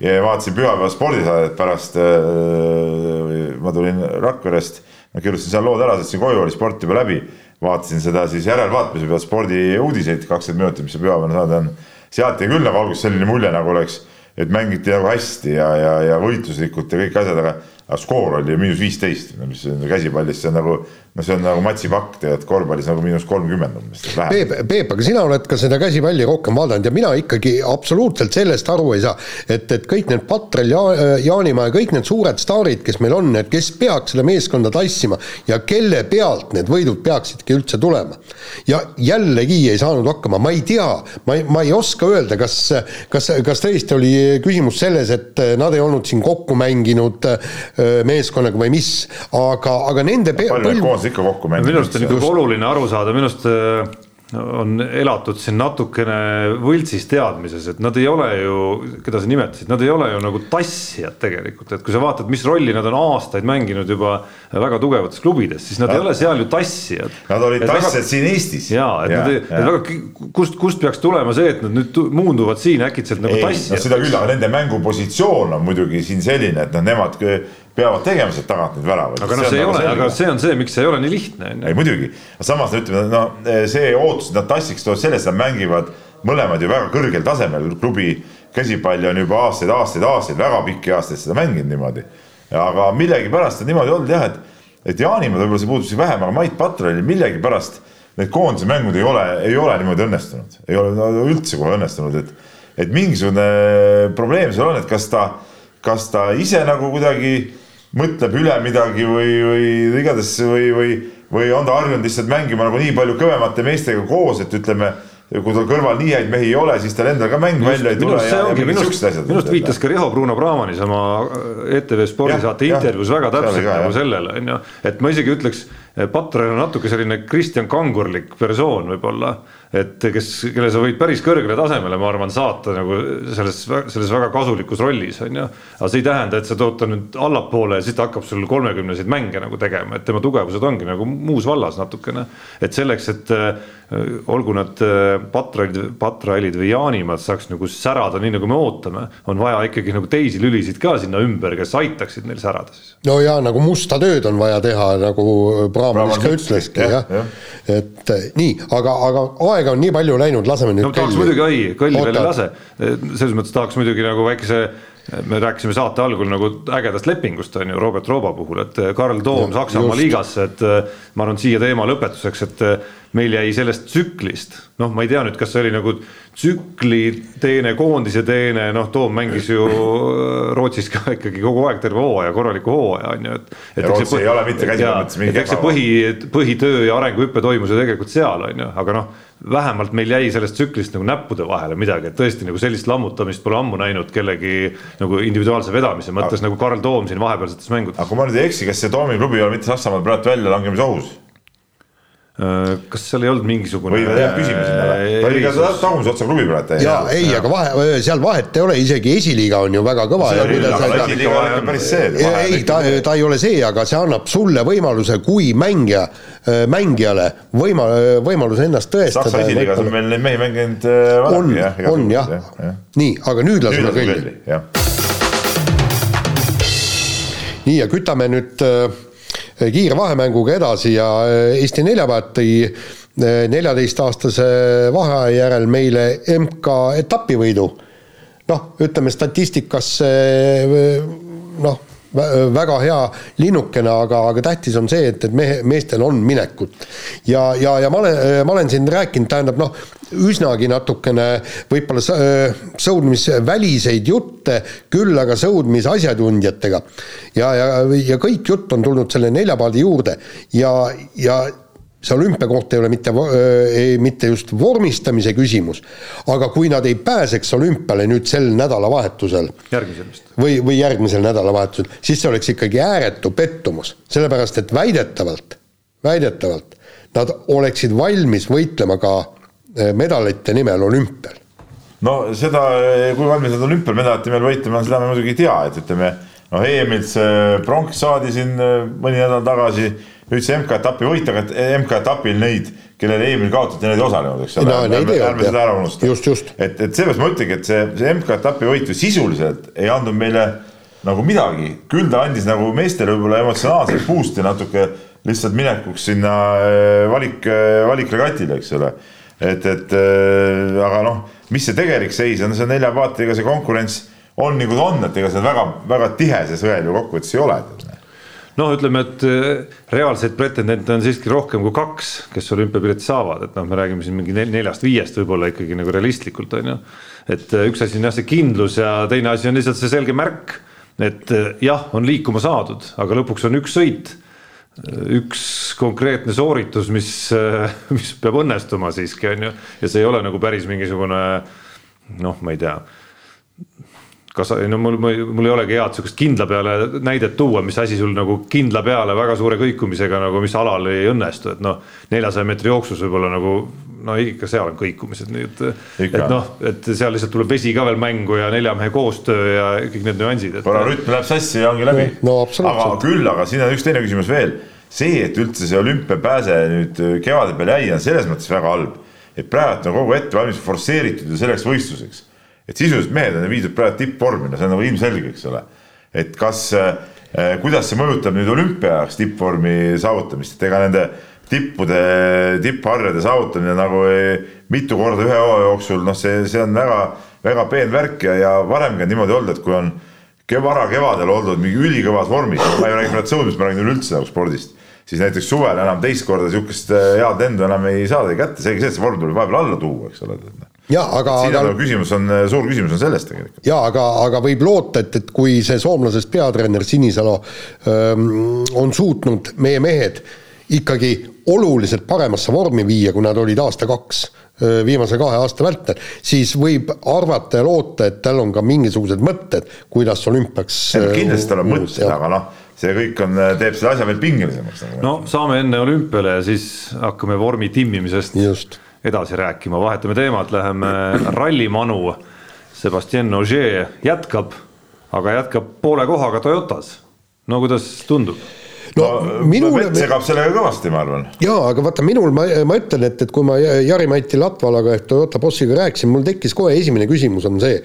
ja vaatasin pühapäeva spordisaadet pärast äh,. ma tulin Rakverest, kirjutasin seal lood ära, sõitsin koju, oli sport juba läbi. vaatasin seda siis järelvaatamise pealt spordiuudiseid, kakskümmend minutit, mis see pühapäevane saade on. sealt jäi küll nagu alguses selline mulje, nagu oleks, et mängiti nagu hästi ja, ja, ja võitluslikult ja kõik asjad, aga aga skoor oli miinus viisteist, mis käsipallis, see nagu, no see on nagu matsipakk tead, korvpallis nagu miinus kolmkümmend umbes. Peep, Peep, aga sina oled ka seda käsipalli rohkem vaadanud ja mina ikkagi absoluutselt sellest aru ei saa, et, et kõik need Patrel ja,, Jaanimaa ja kõik need suured staarid, kes meil on, et kes peaks seda meeskonda tassima ja kelle pealt need võidud peaksidki üldse tulema. ja jällegi ei saanud hakkama, ma ei tea, ma ei, ma ei oska öelda, kas, kas, kas tõesti oli küsimus selles, et nad ei olnud siin kokku mänginud meeskonnaga või mis, aga, aga nende koondised ikka kokku mänginud? minu arust on ikkagi oluline aru saada, minu arust on elatud siin natukene võltsis teadmises, et nad ei ole ju, keda sa nimetasid, nad ei ole ju nagu tassijad tegelikult, et kui sa vaatad, mis rolli nad on aastaid mänginud juba väga tugevates klubides, siis nad ja. ei ole seal ju tassijad. Nad olid tassijad siin Eestis. ja, et ja, nad ei, et väga, kust, kust peaks tulema see, et nad nüüd muunduvad siin äkitselt nagu tassijad. no seda küll, aga nende mängupositsioon on muidugi siin selline, et noh, nemad peavad tegema sealt tagant neid väravaid. aga noh, see ei nagu ole, aga see on see, miks see ei ole nii lihtne. ei muidugi, samas ütleme, no see ootus, et nad tassiks tuleb sellest, nad mängivad mõlemad ju väga kõrgel tasemel, klubi käsipalli on juba aastaid, aastaid, aastaid, väga pikki aastaid seda mänginud niimoodi. aga millegipärast on niimoodi olnud jah, et, et Jaanimäe võib-olla see puudus vähem, aga Mait Patrolil millegipärast need koondise mängud ei ole, ei ole niimoodi õnnestunud, ei ole no, üldse kohe õnnestunud, et, et mingisugune probleem seal on, et kas ta, kas ta ise nagu kuidagi mõtleb üle midagi või, või igatahes või, või, või on ta harjunud lihtsalt mängima nagu nii palju kõvemate meestega koos, et ütleme kui tal kõrval nii häid mehi ei ole, siis tal endal ka mäng just, välja ei tule. minust, minust viitas ka Riho Bruno Brahmanis oma ETV spordisaate intervjuus väga täpselt nagu sellele on ju, et ma isegi ütleks, Patrel on natuke selline Kristjan Kangurlik persoon võib-olla et kes, kelle sa võid päris kõrgele tasemele, ma arvan, saata nagu selles, selles väga kasulikus rollis on ju. aga see ei tähenda, et sa tood ta nüüd allapoole ja siis ta hakkab sul kolmekümneseid mänge nagu tegema, et tema tugevused ongi nagu muus vallas natukene. et selleks, et äh, olgu nad äh, patrailid, patrailid või jaanimad saaks nagu särada nii nagu me ootame, on vaja ikkagi nagu teisi lülisid ka sinna ümber, kes aitaksid neil särada siis. no ja nagu musta tööd on vaja teha, nagu Brahmanis ka ütleski jah ja. ja., et nii, aga, aga aega on nii palju läinud, laseme nüüd no, tahaks muidugi, oi, kõlli veel ei lase, selles mõttes tahaks muidugi nagu väikese me rääkisime saate algul nagu ägedast lepingust on ju Robert Rooba puhul, et Karl Toom Saksamaa liigasse, et ma arvan, siia teema lõpetuseks, et meil jäi sellest tsüklist, noh, ma ei tea nüüd, kas see oli nagu tsükli teene, koondise teene, noh, Toom mängis ju Rootsis ka ikkagi kogu aeg terve hooaja, korraliku hooaja on ju, et. ja Rootsi põhi, ei ole mitte käsile mõttes mingi. eks see põhi, põhitöö ja arenguhüpe toimus ju tegelikult seal on ju, aga noh, vähemalt meil jäi sellest tsüklist nagu näppude vahele midagi, et tõesti nagu sellist lammutamist pole ammu näinud kellegi nagu individuaalse vedamise mõttes aga, nagu Karl Toom siin vahepealsetes mängudes. aga kui ma nüüd ei eksi, kas see Toomi klubi ei ole mitte Saksamaal praegu väljalangemisohus? Äh, kas seal ei olnud mingisugune või jääb püsima sinna ta oli ka tagumise otsa klubi praegu täiesti. jaa, ei, aga vahe, seal vahet ei ole, isegi esiliiga on ju väga kõva. ei, ta, ta ei ole see, aga see annab sulle võimaluse, kui mängija, äh, mängijale võima-, võimaluse ennast tõestada. Saksa esiliigas on meil neid mehi mänginud äh, on, on jah, nii, aga nüüd laseme kõlli. nii, ja kütame nüüd äh, kiire vahemänguga edasi ja äh, Eesti neljapäevad tõi äh, neljateistaastase vaheaja järel meile MK etapivõidu. noh, ütleme statistikas äh, noh väga hea linnukene, aga, aga tähtis on see, et, et mehe, meestel on minekut. ja, ja, ja ma olen, ma olen siin rääkinud, tähendab noh, üsnagi natukene võib-olla sõudmisväliseid jutte, küll aga sõudmisasjatundjatega. ja, ja, ja kõik jutt on tulnud selle neljapaadi juurde ja, ja see olümpiakoht ei ole mitte, mitte just vormistamise küsimus, aga kui nad ei pääseks olümpiale nüüd sel nädalavahetusel. või, või järgmisel nädalavahetusel, siis see oleks ikkagi ääretu pettumus, sellepärast et väidetavalt, väidetavalt nad oleksid valmis võitlema ka medalite nimel olümpial. no seda, kui valmis nad olümpial medalite nimel võitlema, seda me muidugi ei tea, et ütleme noh, EM-ilt see pronks saadi siin mõni nädal tagasi nüüd see MK-etapi võit, aga MK-etapil neid, kellele eelmine kaotati, need ei osalenud, eks ole no,. ärme, ärme seda ära unusta. just, just. et, et seepärast ma ütlengi, et see, see MK-etapi võit ju sisuliselt ei andnud meile nagu midagi, küll ta andis nagu meestele võib-olla emotsionaalselt boost'i natuke lihtsalt minekuks sinna äh, valik, äh, valikregatile, eks ole. et, et äh, aga noh, mis see tegelik seis on, see nelja paatiga see konkurents on nagu ta on, et ega see väga, väga tihe see sõel ju kokkuvõttes ei ole noh, ütleme, et äh, reaalseid pretendente on siiski rohkem kui kaks, kes olümpiapileti saavad, et noh, me räägime siin mingi neljast-viiest võib-olla ikkagi nagu realistlikult on ju. et äh, üks asi on jah, see kindlus ja teine asi on lihtsalt see selge märk, et äh, jah, on liikuma saadud, aga lõpuks on üks sõit. Üks konkreetne sooritus, mis, mis peab õnnestuma siiski on ju, ja see ei ole nagu päris mingisugune noh, ma ei tea kas, no mul, mul ei olegi head sihukest kindla peale näidet tuua, mis asi sul nagu kindla peale väga suure kõikumisega nagu, mis alal ei õnnestu, et noh, neljasaja meetri jooksus võib-olla nagu no ikka seal on kõikumised, nii et, et noh, et seal lihtsalt tuleb vesi ka veel mängu ja nelja mehe koostöö ja kõik need nüansid et.... korra rütm läheb sassi ja ongi läbi no,. aga küll, aga siin on üks teine küsimus veel. see, et üldse see olümpiapääse nüüd kevade peale jäi, on selles mõttes väga halb, et praegu on kogu ette valmis forsseeritud ju selleks võistluseks et sisuliselt mehed on viidud praegu tippvormi, no see on nagu ilmselge, eks ole. et kas äh,, kuidas see mõjutab nüüd olümpiaks tippvormi saavutamist, et ega nende tippude, tippharjade saavutamine nagu ei, mitu korda ühe hooaja jooksul, noh, see, see on väga, väga peen värk ja, ja varemgi on niimoodi olnud, et kui on vara kevadel oldud mingi ülikõvas vormis, ma ei räägi sõudmisest, ma räägin üleüldse nagu spordist, siis näiteks suvel enam teist korda sihukest äh, head lendu enam ei saada kätte, seegi see, et see vorm tuleb vahepeal alla tuua, eks ole ja aga. siin on aga, küsimus on, suur küsimus on selles tegelikult. ja aga, aga võib loota, et, et kui see soomlasest peatreener Sinisalu ähm, on suutnud meie mehed ikkagi oluliselt paremasse vormi viia, kui nad olid aasta-kaks viimase kahe aasta vältel, siis võib arvata ja loota, et tal on ka mingisugused mõtted, kuidas olümpiaks. kindlasti tal on mõtted, aga noh, see kõik on, teeb selle asja veel pingelisemaks. no saame enne olümpiale ja siis hakkame vormi timmimisest Just edasi rääkima, vahetame teemat, läheme rallimanu. Sebastian Ogier jätkab, aga jätkab poole kohaga Toyotas. no kuidas tundub? no, no minule Vett segab sellega kõvasti, ma arvan. jaa, aga vaata minul, ma, ma ütlen, et, et kui ma Jari-Mati Latvalaga ehk Toyota bossiga rääkisin, mul tekkis kohe esimene küsimus on see,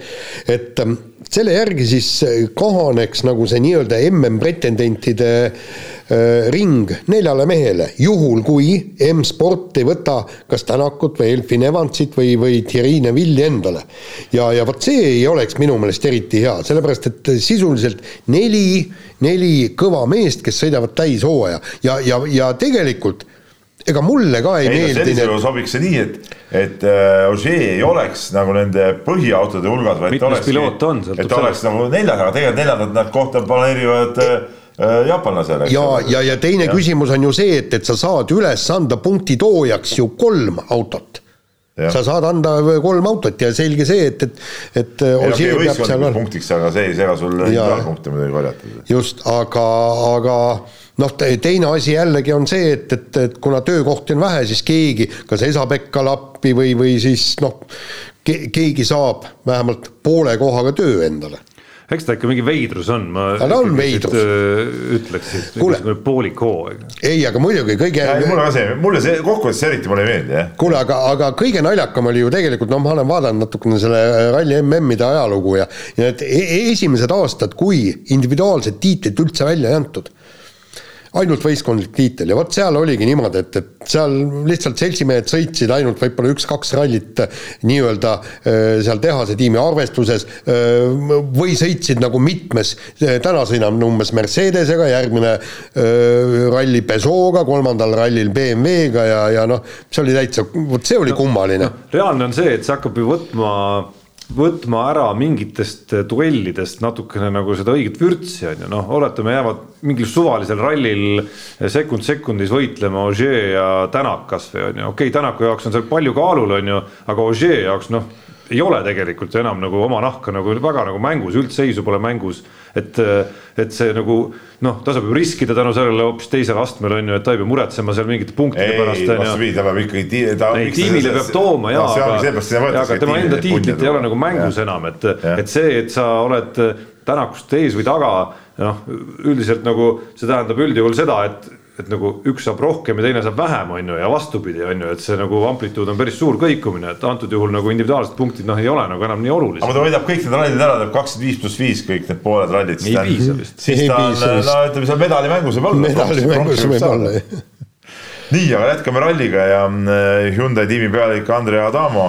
et ähm, selle järgi siis kahaneks nagu see nii-öelda MM-pretendentide äh, ring neljale mehele, juhul kui M-sport ei võta kas Tänakut või Elfin Evansit või, või Thierry Neville'i endale. ja, ja vot see ei oleks minu meelest eriti hea, sellepärast et sisuliselt neli, neli kõva meest, kes sõidavad täishooaja ja, ja, ja tegelikult ega mulle ka ei, ei meeldi. sellisel juhul sobiks see nii, et, et äh, Ogier ei oleks nagu nende põhiautode hulgas, vaid piloot on, et ta oleks nagu neljas, aga tegelikult neljandat nad kohta planeerivad äh, äh jaapanlasele. ja, ja, ja teine ja. küsimus on ju see, et, et sa saad üles anda punktitoojaks ju kolm autot. sa saad anda kolm autot ja selge see, et, et, et ei, Ogier okay, peab seal. punktiks, aga see ei sega sul individuaalpunkte muidugi korjata. just, aga, aga noh, teine asi jällegi on see, et, et, et kuna töökohti on vähe, siis keegi, kas Esa-Pekka Lappi või, või siis noh, keegi saab vähemalt poole kohaga töö endale eks ta ikka mingi veidrus on, ma ta on veidrus. ütleks, et mingisugune poolik hooaeg. ei, aga muidugi kõige. mulle ka see, mulle see kokkuvõttes eriti mulle ei meeldi, jah. kuule, aga, aga kõige naljakam oli ju tegelikult, noh, ma olen vaadanud natukene selle ralli MM-ide ajalugu ja, ja need e-, esimesed aastad, kui individuaalset tiitlit üldse välja ei antud ainult võistkondlik tiitel ja vot seal oligi niimoodi, et, et seal lihtsalt seltsimehed sõitsid ainult võib-olla üks-kaks rallit äh, nii-öelda äh, seal tehase tiimi arvestuses äh, või sõitsid nagu mitmes, täna sõidame umbes Mercedesega, järgmine ralli Peugeot'ga, kolmandal rallil BMW-ga ja, ja noh, see oli täitsa, vot see oli kummaline no,. reaalne on see, et see hakkab ju võtma võtma ära mingitest duellidest natukene nagu seda õiget vürtsi on ju, noh, oletame, jäävad mingil suvalisel rallil sekund sekundis võitlema Ogier ja Tänak kasvõi on ju, okei okay,, Tänaku jaoks on seal palju kaalul, on ju, aga Ogier jaoks noh, ei ole tegelikult enam nagu oma nahka nagu väga nagu mängus, üldseisu pole mängus et, et see nagu noh, ta saab ju riskida tänu sellele hoopis teisel astmel on ju, et ta ei pea muretsema seal mingite punktide pärast. ei, vastupidi, ta peab ikkagi. ei, tiimile peab tooma ja, aga, aga tema enda tiitlit ei ole nagu mängus ja. enam, et, et see, et sa oled Tänakust ees või taga, noh, üldiselt nagu see tähendab üldjuhul seda, et et nagu üks saab rohkem ja teine saab vähem, on ju, ja vastupidi, on ju, et see nagu amplituud on päris suur kõikumine, et antud juhul nagu individuaalsed punktid noh, ei ole nagu enam nii olulised. aga ta võidab kõik need rallid ära, teeb kakskümmend viis pluss viis kõik need pooled rallid. ei piisa vist. siis ta on, no ütleme seal medalimängus võib olla. medalimängus võib olla, jah. nii, aga jätkame ralliga ja äh, Hyundai tiimi pealik Andrea Adamo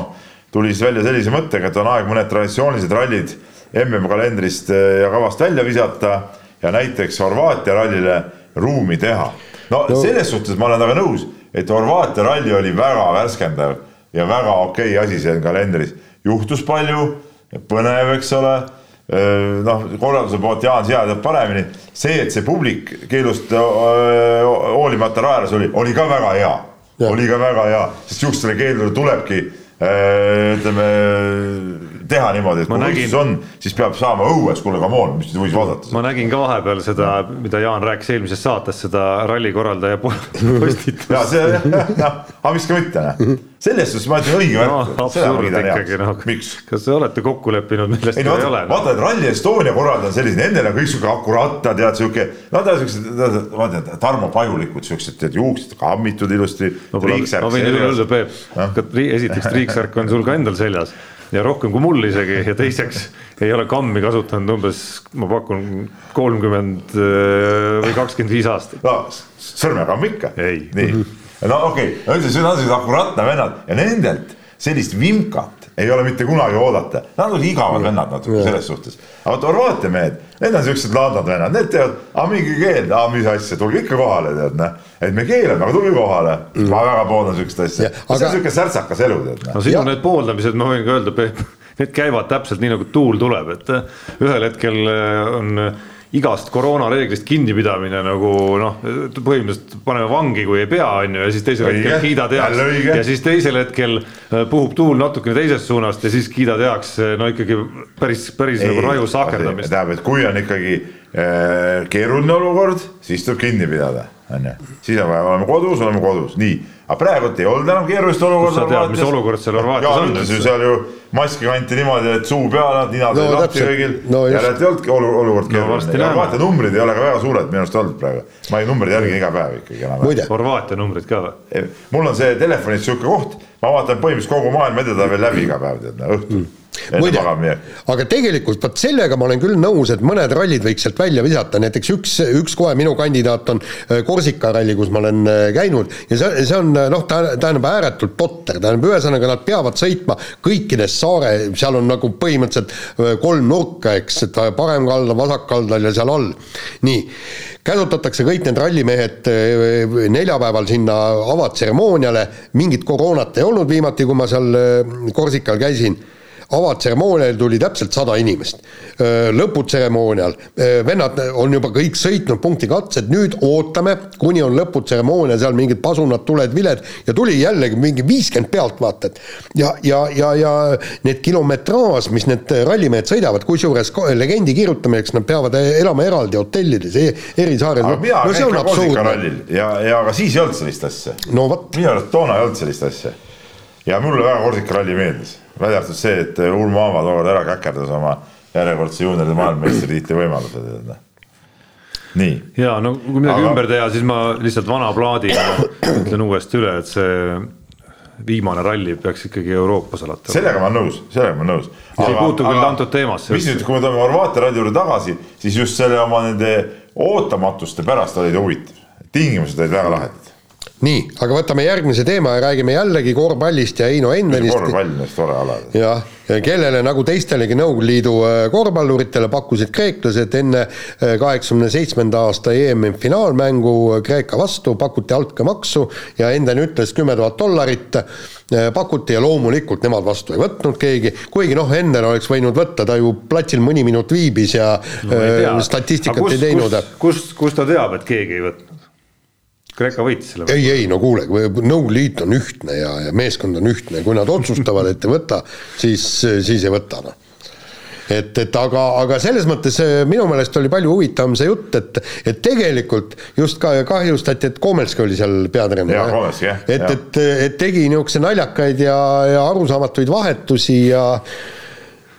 tuli siis välja sellise mõttega, et on aeg mõned traditsioonilised rallid MM kalendrist äh, ja kavast välja visata ja näiteks Horvaatia rallile ruumi teha no, no. selles suhtes ma olen temaga nõus, et Horvaatia ralli oli väga värskendav ja väga okei okay asi seal kalendris. juhtus palju, põnev, eks ole. Noh, korralduse poolt Jaan Sea teab paremini, see, et see publik keelust hoolimata raeras oli, oli ka väga hea, oli ka väga hea, sest sihukestele keeldudele tulebki ütleme teha niimoodi, et kui nägin... võistlus on, siis peab saama õues, kuule, come on, mis te võis vaadata. ma nägin ka vahepeal seda, mida Jaan rääkis eelmises saates, seda ralli korraldaja [LAUGHS] postitust. ja see jah, aga miks ka mitte, noh. selles suhtes ma ütlen õige värk no,. absurd ikkagi, noh. kas te olete kokku leppinud, millest ei, no, ei ole? vaata, et Rally Estonia korraldajad on sellised, nendel on kõik sihuke akuraatne, tead sihuke, nad on siuksed, vaata, Tarmo Pajulikud siuksed, tead juuksed kammitud ilusti no,. ma võin üle öelda, Peep, esiteks triiksärk on sul ka endal seljas ja rohkem kui mul isegi ja teiseks ei ole kammi kasutanud umbes, ma pakun kolmkümmend äh, või kakskümmend viis aastat. no sõrmekamm ikka. nii, no okei okay., no üldse, see on sellised akuraatne vennad ja nendelt sellist vimkat ei ole mitte kunagi oodata. Nad on igavad vennad natuke selles suhtes. aga vot Horvaatia mehed, need on siuksed laadad vennad, need teevad, aa mingi keel, aa mis asja, tulge ikka kohale, tead noh. et me keelame, aga tulge kohale mm.. ma väga pooldan siukest asja. Aga... see on siuke särtsakas elu, tead noh. no sinu need pooldamised, ma võin ka öelda, Peep, [LAUGHS] need käivad täpselt nii nagu tuul tuleb, et ühel hetkel on igast koroonareeglist kinnipidamine nagu noh, põhimõtteliselt paneme vangi, kui ei pea, on ju, ja siis teisel õige, hetkel kiidad heaks. ja siis teisel hetkel äh, puhub tuul natukene teisest suunast ja siis kiidad heaks no ikkagi päris, päris ei, nagu raju sakerdamist. tähendab, et kui on ikkagi äh, keeruline olukord, siis tuleb kinni pidada on ju, siis on vaja, oleme kodus, oleme kodus, nii aga praegult ei olnud enam keerulist olukorda. sa tead, mis olukord seal Horvaatias on? ütles ju seal ju maski kanti niimoodi, et suu peale, ninad olid no, lahti kõigil no,. järelikult ei olnudki olukord keeruline no,. Horvaatia numbrid ei ole ka väga suured minu arust olnud praegu. ma neid numbreid jälgin iga päev ikkagi enam-vähem. Horvaatia numbrid ka või? mul on see telefonis sihuke koht, ma vaatan põhimõtteliselt kogu maailm edetab veel läbi iga päev, tead, õhtul mm muide, aga tegelikult vot sellega ma olen küll nõus, et mõned rallid võiks sealt välja visata, näiteks üks, üks kohe minu kandidaat on äh, Korsika ralli, kus ma olen äh, käinud. Ja see, see on äh, noh, ta tähendab ääretult totter, tähendab ühesõnaga nad peavad sõitma kõikides saare, seal on nagu põhimõtteliselt kolm nurka, eks, et parem kaldal, vasak kaldal ja seal all. nii, käsutatakse kõik need rallimehed neljapäeval sinna avatseremooniale, mingit koroonat ei olnud viimati, kui ma seal Korsikal käisin avatseremoonial tuli täpselt sada inimest. lõputseremoonial, vennad on juba kõik sõitnud punkti katsed, nüüd ootame, kuni on lõputseremoonia, seal mingid pasunad, tuled, viled ja tuli jällegi mingi viiskümmend pealtvaatajat. ja, ja, ja, ja need kilometraaž, mis need rallimehed sõidavad, kusjuures legendi kirjutamiseks nad peavad elama eraldi hotellides e, eri saarel. aga mina no, käin ka Korsika-rallil ja, ja ka siis ei olnud sellist asja. no vot. minu arust toona ei olnud sellist asja. ja mulle väga Korsika ralli meeldis välja arvatud see, et Ulmo Aava tookord ära käkerdas oma järjekordse juunioride maailmameistritiitli võimaluse, tead noh nii. ja no kui midagi Aga... ümber teha, siis ma lihtsalt vana plaadina ütlen uuesti üle, et see viimane ralli peaks ikkagi Euroopas alati. sellega ma olen nõus, sellega ma olen nõus. see ei puutu küll antud teemasse. mis nüüd, kui me tuleme Horvaatia ralli juurde tagasi, siis just selle oma nende ootamatuste pärast oli ta huvitav. tingimused olid väga lahedad nii, aga võtame järgmise teema ja räägime jällegi korvpallist ja Heino Envenist. korvpall tore ala. jah, kellele nagu teistelegi Nõukogude Liidu äh, korvpalluritele pakkusid kreeklased enne äh, kaheksakümne seitsmenda aasta EM-i finaalmängu äh, Kreeka vastu, pakuti altkäemaksu ja Enden ütles kümme tuhat dollarit pakuti ja loomulikult nemad vastu ei võtnud keegi, kuigi noh, Enden oleks võinud võtta, ta ju platsil mõni minut viibis ja no, statistikat kus, ei teinud. kust, kust ta teab, et keegi ei võtnud? Kreeka võitis selle. ei, ei no kuule, Nõukogude Liit on ühtne ja, ja meeskond on ühtne, kui nad otsustavad, et ei võta, siis, siis ei võta noh et, et aga, aga selles mõttes eh, minu meelest oli palju huvitavam see jutt, et, et tegelikult just ka kahjustati, et Komelski oli seal peatreener. jaa, Komelski jah. et, et, et tegi niisuguseid naljakaid ja, ja arusaamatuid vahetusi ja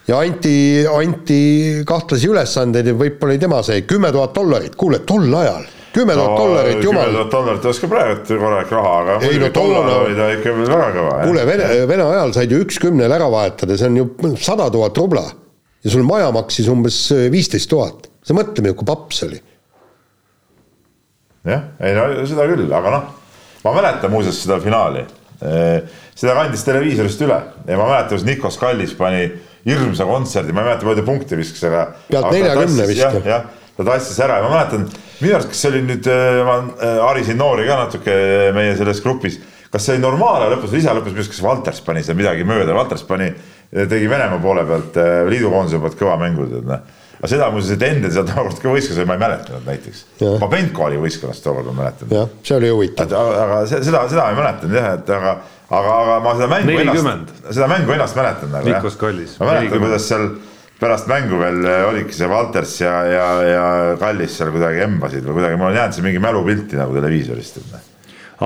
ja anti, anti kahtlasi ülesandeid ja võib-olla oli tema see kümme tuhat dollarit, kuule tol ajal kümme tuhat dollarit, jumal. kümme tuhat dollarit ka praegu korralik raha, aga ei, no, tollal oli ta ikka väga kõva. kuule, Vene, Vene ajal said ju üks kümnele ära vahetada, see on ju sada tuhat rubla. ja sul maja maksis umbes viisteist tuhat. sa mõtle, milline paps oli. jah, ei no seda küll, aga noh, ma mäletan muuseas seda finaali. seda kandis televiisorist üle ja ma mäletan, kuidas Nikos Kallis pani hirmsa kontserdi, ma ei mäleta, palju punkte viskas, aga. pealt neljakümne vist. jah, jah, ta tassis ära ja ma mäletan minu arust, kas see oli nüüd, äh, ma äh, harisin noori ka natuke meie selles grupis, kas see oli normaalne lõpus ise lõpus, kas Valters pani seal midagi mööda, Valters pani, tegi Venemaa poole pealt äh, liidukoondise pealt kõva mängu, tead noh aga seda muuseas, et Endel seal tookord ka võistles, ma ei mäletanud näiteks. Pabenko oli võistkonnas tookord, ma mäletan. jah, see oli huvitav. aga seda, seda ei mäletanud jah, et aga, aga, aga ma seda mängu 40. ennast, seda mängu ennast mäletan nagu jah. Ma mäletan, kuidas seal pärast mängu veel äh, olidki see Valters ja, ja, ja Kallis seal kuidagi embasid või kuidagi, mul on jäänud see mingi mälupilti nagu televiisorist. Noh.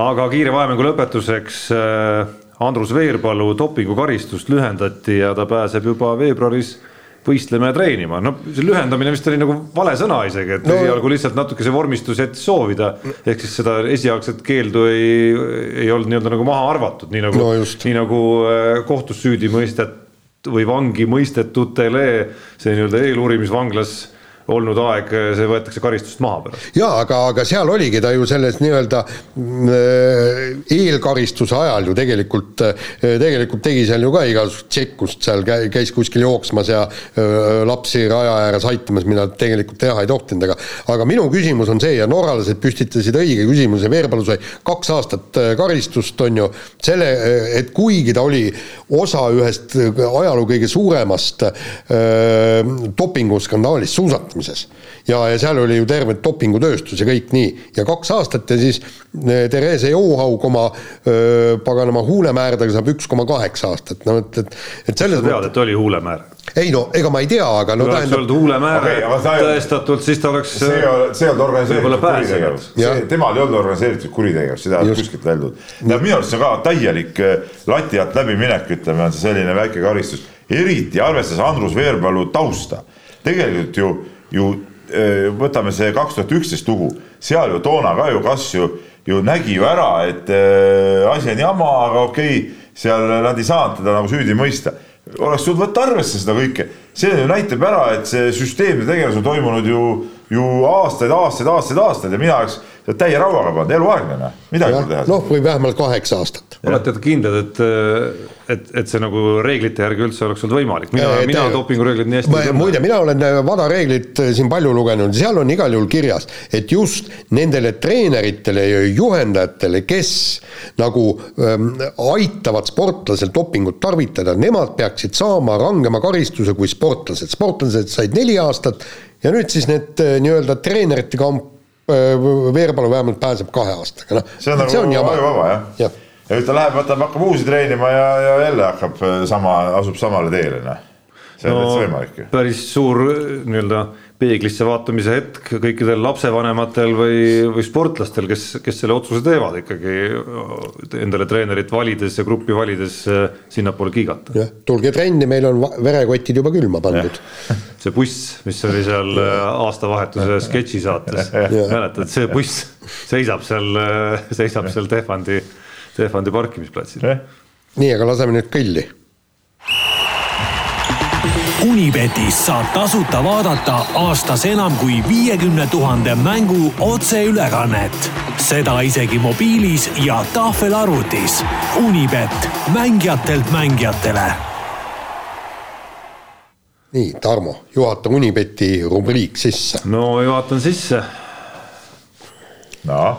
aga kiire vahemängu lõpetuseks äh, Andrus Veerpalu dopingukaristust lühendati ja ta pääseb juba veebruaris võistlema ja treenima, no see lühendamine vist oli nagu vale sõna isegi, et no, esialgu lihtsalt natuke see vormistus jättis soovida. ehk siis seda esialgset keeldu ei, ei olnud nii-öelda nagu maha arvatud, nii nagu no, nii nagu äh, kohtus süüdi mõistet või vangi mõistetutele see nii-öelda eeluurimisvanglas olnud aeg, see võetakse karistust maha pärast. jaa, aga, aga seal oligi ta ju selles nii-öelda äh, eelkaristuse ajal ju tegelikult, äh, tegelikult tegi seal ju ka igasugust tšekkust seal, käis kuskil jooksmas ja äh, lapsi raja ääres aitamas, mida tegelikult teha ei tohtinud, aga aga minu küsimus on see ja norralased püstitasid õige küsimuse, Veerpalu sai kaks aastat karistust, on ju, selle, et kuigi ta oli osa ühest ajaloo kõige suuremast dopinguskandaalist suusatamises, tootmises. ja, ja seal oli ju terve dopingutööstus ja kõik nii ja kaks aastat ja siis äh, Therese Johaug oma öö, paganama huulemäärdaga saab üks koma kaheksa aastat, no et, et, et selles mõttes. tead, et oli huulemäär? ei no ega ma ei tea, aga no kui tähendab. oleks olnud huulemäär okay, tõestatult, siis ta oleks. see ei olnud, see ei olnud organiseeritud kuritegevus, temal ei olnud organiseeritud kuritegevus, seda ei olnud kuskilt väldud. tähendab minu arust see on ka täielik lati alt läbiminek, ütleme, on see selline väike karistus eriti arvestades Andrus Veerpalu tausta. tegelikult ju, ju võtame see kaks tuhat üksteist lugu, seal ju toona ka ju Kass ju, ju nägi ju ära, et äh, asi on jama, aga okei okay,, seal nad ei saanud teda nagu süüdi mõista. oleks tulnud võtta arvesse seda kõike, see näitab ära, et see süsteemne tegevus on toimunud ju, ju aastaid, aastaid, aastaid, aastaid ja mina oleks täie rauaga pannud, eluaegne noh, midagi pole teha. noh, või vähemalt kaheksa aastat. olete te kindlad, et, et, et see nagu reeglite järgi üldse oleks olnud võimalik, mina, mina dopingureegleid nii hästi ei tunne. muide, mina olen WADA reeglit siin palju lugenud, seal on igal juhul kirjas, et just nendele treeneritele ja juhendajatele, kes nagu ähm, aitavad sportlasel dopingut tarvitada, nemad peaksid saama rangema karistuse kui sportlased, sportlased said neli aastat ja nüüd siis need äh, nii-öelda treenerite kamp Äh, Veerpalu vähemalt pääseb kahe aastaga, noh. see on nagu ajuvaba jah ja. ja nüüd ta läheb, võtab, hakkab uusi treenima ja, ja jälle hakkab äh, sama, asub samale teele, noh. see on no, täitsa võimalik ju. päris suur nii-öelda peeglisse vaatamise hetk kõikidel lapsevanematel või, või sportlastel, kes, kes selle otsuse teevad ikkagi endale treenerit valides ja gruppi valides sinnapoole kiigata. jah, tulge trenni, meil on verekotid juba külma pandud. see buss, mis oli seal äh, aastavahetuse sketšisaates, mäletad, see buss seisab seal, äh, seisab seal Tehvandi, Tehvandi parkimisplatsil. nii, aga laseme nüüd kõlli Unibetis saab tasuta vaadata aastas enam kui viiekümne tuhande mängu otseülekannet. seda isegi mobiilis ja tahvelarvutis. Unibet, mängijatelt mängijatele. nii, Tarmo, juhata Unibeti rubriik sisse. no juhatan sisse. noh.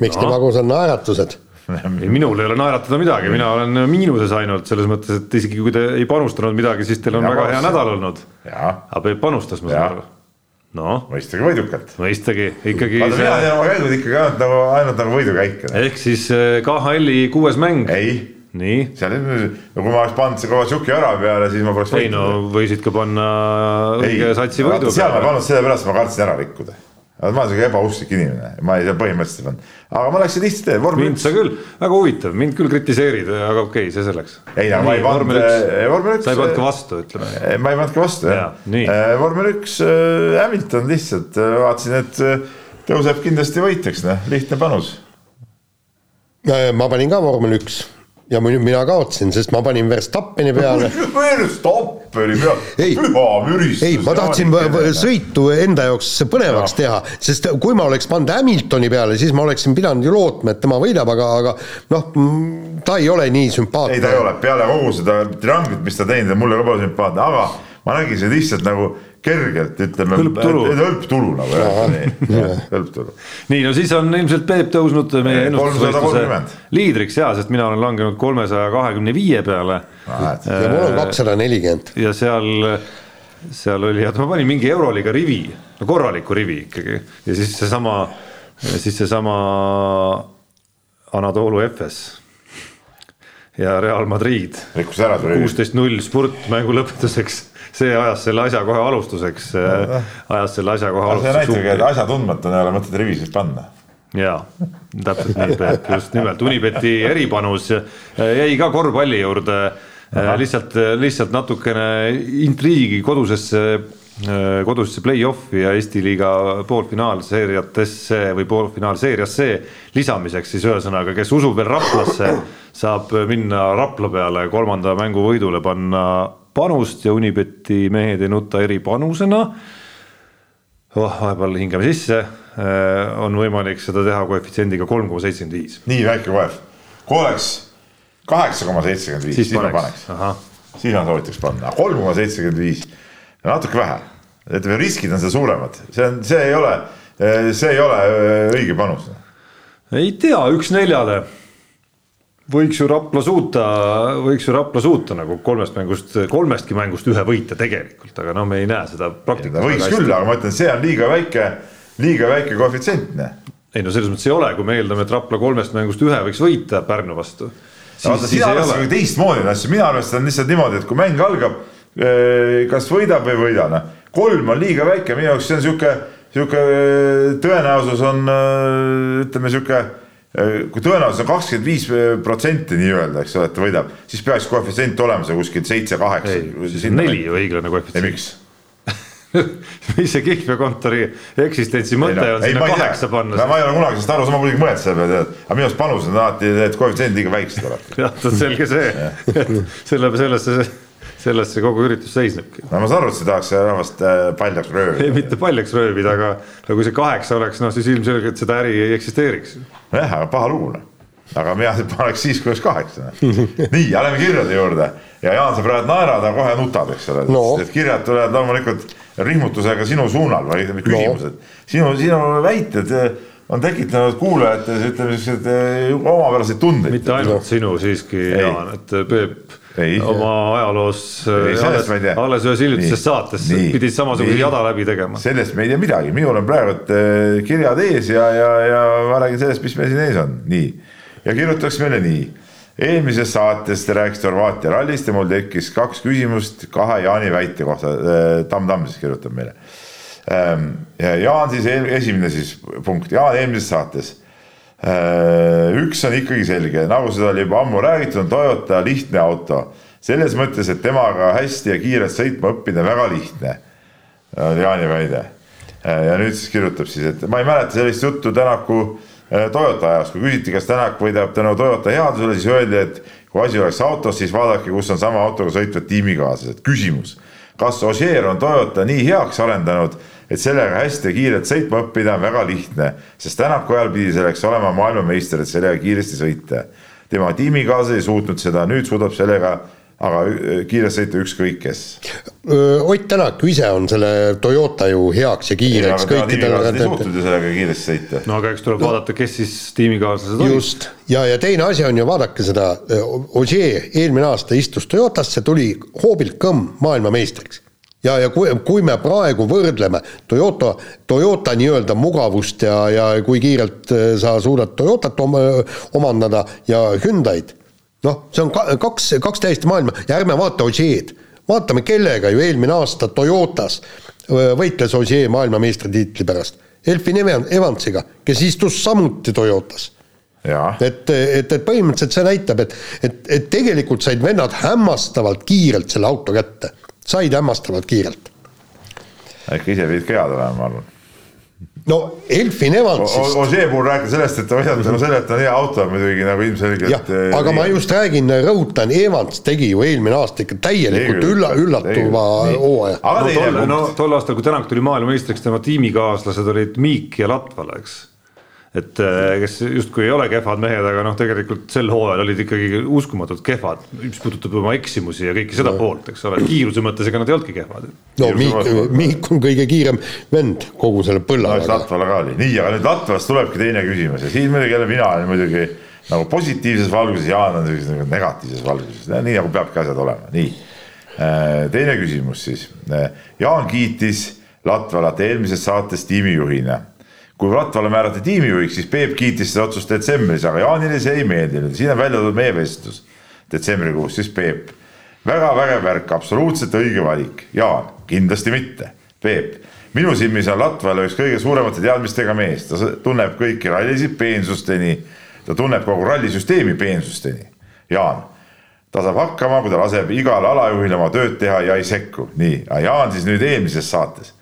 miks no. nii magusad naeratused? Ei, minul ei ole naeratada midagi, mina olen miinuses ainult selles mõttes, et isegi kui te ei panustanud midagi, siis teil on ja väga hea nädal olnud. aga Peep panustas, ma saan aru. noh. mõistagi võidukalt. mõistagi, ikkagi. vaata see..., mina teen oma käigud ikkagi ainult nagu, ainult nagu võidukäike. ehk siis eh, KHL-i kuues mäng. ei nii. seal, no kui ma oleks pannud see Kovatšuki ära peale, siis ma poleks ei no võisid ka panna õige satsi võidu seal ma ei pannud sellepärast, ma kartsin ära rikkuda ma olen siuke ebausklik inimene, ma ei tea põhimõtteliselt pannud, aga ma läksin lihtsalt teed, vormel üks. mind sa küll, väga huvitav, mind küll kritiseerid, aga okei okay,, see selleks. ei, aga ma ei pannud, vormel üks. sa ei pannud ka vastu, ütleme. ma ei pannud ka vastu jah ja,. vormel üks äh, Hamilton lihtsalt äh, vaatasin, et tõuseb kindlasti võitjaks, noh, lihtne panus. ma panin ka vormel üks ja mina kaotasin, sest ma panin Verstappeni peale. [LAUGHS] Verstappeni peale, püha müristus. ei, ma tahtsin sõitu enda jaoks põnevaks ja. teha, sest kui ma oleks pannud Hamiltoni peale, siis ma oleksin pidanud ju lootma, et tema võidab, aga, aga noh, ta ei ole nii sümpaatne. ei, ta ei ole, peale kogu seda trianglit, mis ta teinud on, mulle ka pole sümpaatne, aga ma nägin seda lihtsalt nagu kergelt ütleme. hõlptulu. hõlptulu nagu jah, [LAUGHS] hõlptulu. nii, no siis on ilmselt Peep tõusnud meie ennustusvõistluse liidriks ja, sest mina olen langenud kolmesaja kahekümne viie peale. ja mul on kakssada nelikümmend. ja seal, seal oli, oota ma panin mingi Euroliiga rivi, no korraliku rivi ikkagi ja siis seesama, siis seesama Anatoolu Efes ja Real Madrid. rikkus ära tuli. kuusteist null spurt mängu lõpetuseks see ajas selle asja kohe alustuseks, ajas selle asja kohe alustuseks. see näitabki, et asjatundmatuna ei ole mõtet rivisid panna jaa, täpselt nii, Peep, just nimelt, Unibeti eripanus jäi ka korvpalli juurde. lihtsalt, lihtsalt natukene intriigi kodusesse, kodusesse play-off'i ja Eesti liiga poolfinaalseeriatesse või poolfinaalseeriasse lisamiseks siis ühesõnaga, kes usub veel Raplasse, saab minna Rapla peale kolmanda mängu võidule panna panust ja Unibeti mehed ei nuta eripanusena. oh, vahepeal hingame sisse, äh, on võimalik seda teha koefitsiendiga kolm koma seitsekümmend viis. nii väike koef, kui oleks kaheksa koma seitsekümmend viis, siis ma paneks, siis ma soovitaks panna, kolm koma seitsekümmend viis, natuke vähe, ütleme riskid on seal suuremad, see on, see ei ole, see ei ole äh, õige panus. ei tea, üks neljale võiks ju Rapla suuta, võiks ju Rapla suuta nagu kolmest mängust, kolmestki mängust ühe võita tegelikult, aga no me ei näe seda praktikas. võiks küll, aga ma ütlen, see on liiga väike, liiga väike koefitsient. ei no selles mõttes ei ole, kui me eeldame, et Rapla kolmest mängust ühe võiks võita Pärnu vastu. vaata, sina arvestad teistmoodi asju, mina arvestan lihtsalt niimoodi, et kui mäng algab, eh, kas võidab või ei võida, noh. kolm on liiga väike, minu jaoks see on sihuke, sihuke tõenäosus on eh, ütleme sihuke kui tõenäosus on kakskümmend viis protsenti nii-öelda, eks ole, et ta võidab, siis peaks koefitsient olema see kuskil seitse-kaheksa. neli ju õiglane koefitsient. miks [LAUGHS] mis see kihlveokontori eksistentsi mõte ei, no, on ei, sinna kaheksa panna? ma ei ole kunagi sellest aru, sa muidugi mõelnud selle peale, tead, aga minu arust panused on alati, need koefitsiendid liiga väiksed alati. [LAUGHS] jah, selge see, [LAUGHS] selle, sellesse selles see kogu üritus seisnebki. no ma saan aru, et sa tahaks rahvast äh, paljaks röövida. ei, mitte paljaks röövida, aga, aga kui see kaheksa oleks, noh siis ilmselgelt seda äri ei eksisteeriks. jah, aga paha lugu noh. aga mina paneks siis, kui oleks kaheksa. [LAUGHS] nii, lähme kirjade juurde ja Jaan, sa praegu naerad, aga kohe nutad, eks ole no., et kirjad tulevad loomulikult rihmutusega sinu suunal või ütleme küsimused no.. sinu, sinu väited äh, on tekitanud kuulajates ütleme siukseid äh, omapäraseid tundeid. mitte ainult no. sinu siiski, Jaan, et Peep ei, oma ajaloos ei, äh, alles, alles ühes hiljutises saates nii, pidid samasuguse jada läbi tegema. sellest me ei tea midagi, minul on praegu äh, kirjad ees ja, ja, ja ma räägin sellest, mis meil siin ees on, nii. ja kirjutaks meile nii. eelmises saates te rääkisite Horvaatia rallist ja mul tekkis kaks küsimust kahe Jaani väite kohta. Äh, Tamm Tamm siis kirjutab meile. Ähm, Jaan siis, esimene siis punkt, Jaan eelmises saates üks on ikkagi selge, nagu seda oli juba ammu räägitud, on Toyota lihtne auto. selles mõttes, et temaga hästi ja kiirelt sõitma õppida väga lihtne, oli Jaani väide. Äh, ja nüüd siis kirjutab siis, et ma ei mäleta sellist juttu Tänaku äh, Toyota ajast, kui küsiti, kas Tänak võidab tänu Toyota headusele, siis öeldi, et kui asi oleks autos, siis vaadake, kus on sama autoga sõitvad tiimikaaslased. küsimus, kas Ožeer on Toyota nii heaks arendanud et sellega hästi ja kiirelt sõitma õppida on väga lihtne, sest Tänaku ajal pidi selleks olema maailmameister, et sellega kiiresti sõita. tema tiimikaaslased ei suutnud seda, nüüd suudab sellega aga kiiresti sõita ükskõik kes. Ott Tänak ise on selle Toyota ju heaks ja kiireks kõikidele. ei suutnud ju sellega kiiresti sõita. no aga eks tuleb no. vaadata, kes siis tiimikaaslased olid. just, ja, ja teine asi on ju, vaadake seda, Ogier eelmine aasta istus Toyotasse, tuli hoobilt kõmm maailmameistriks ja, ja kui, kui me praegu võrdleme Toyota, Toyota nii-öelda mugavust ja, ja kui kiirelt äh, sa suudad Toyotat om, omandada ja Hyundai'd, noh, see on ka, kaks, kaks täiesti maailma. Ja ärme vaata Ožeed, vaatame, kellega ju eelmine aasta Toyotas äh, võitles Ožee maailmameistritiitli pärast. Elfin Evansiga, kes istus samuti Toyotas. Et, et, et põhimõtteliselt see näitab, et, et, et tegelikult said vennad hämmastavalt kiirelt selle auto kätte said hämmastavalt kiirelt. äkki ise pidid kead olema, ma arvan no Elfin Evansist. Ožee puhul rääkida sellest, et ta võidab tänu sellele, et ta on hea auto, muidugi nagu ilmselgelt. Eh, aga ma just räägin, rõhutan, Evans tegi ju eelmine aasta ikka täielikult ülla, üllatuva hooaja. no tol, no tol aastal, kui Tänak tuli maailmameistriks, tema tiimikaaslased olid Miik ja Latvala, eks et äh, kes justkui ei ole kehvad mehed, aga noh, tegelikult sel hooajal olid ikkagi uskumatult kehvad, mis puudutab oma eksimusi ja kõike seda no. poolt, eks ole, kiiruse mõttes ega nad ei olnudki kehvad. no Miik, Miik on kõige kiirem vend kogu selle põlla no,. Latvala ka oli, nii, aga nüüd Latvalast tulebki teine küsimus ja siin muidugi jälle mina olen muidugi nagu positiivses valguses, Jaan on sellises nagu negatiivses valguses, nii nagu peabki asjad olema, nii. Äh, teine küsimus siis, äh, Jaan kiitis Latvalat eelmises saates tiimijuhina kui Ratvale määrati tiimijuhiks, siis Peep kiitis seda otsust detsembris, aga Jaanile see ei meeldinud, siin on välja toodud meie vestlus detsembrikuus, siis Peep. väga vägev värk, absoluutselt õige valik, Jaan, kindlasti mitte, Peep. minu silmis on Latval üks kõige suuremate teadmistega mees, ta tunneb kõiki rallisid peensusteni, ta tunneb kogu rallisüsteemi peensusteni. Jaan, ta saab hakkama, kui ta laseb igal alajuhil oma tööd teha ja ei sekku, nii, Jaan siis nüüd eelmises saates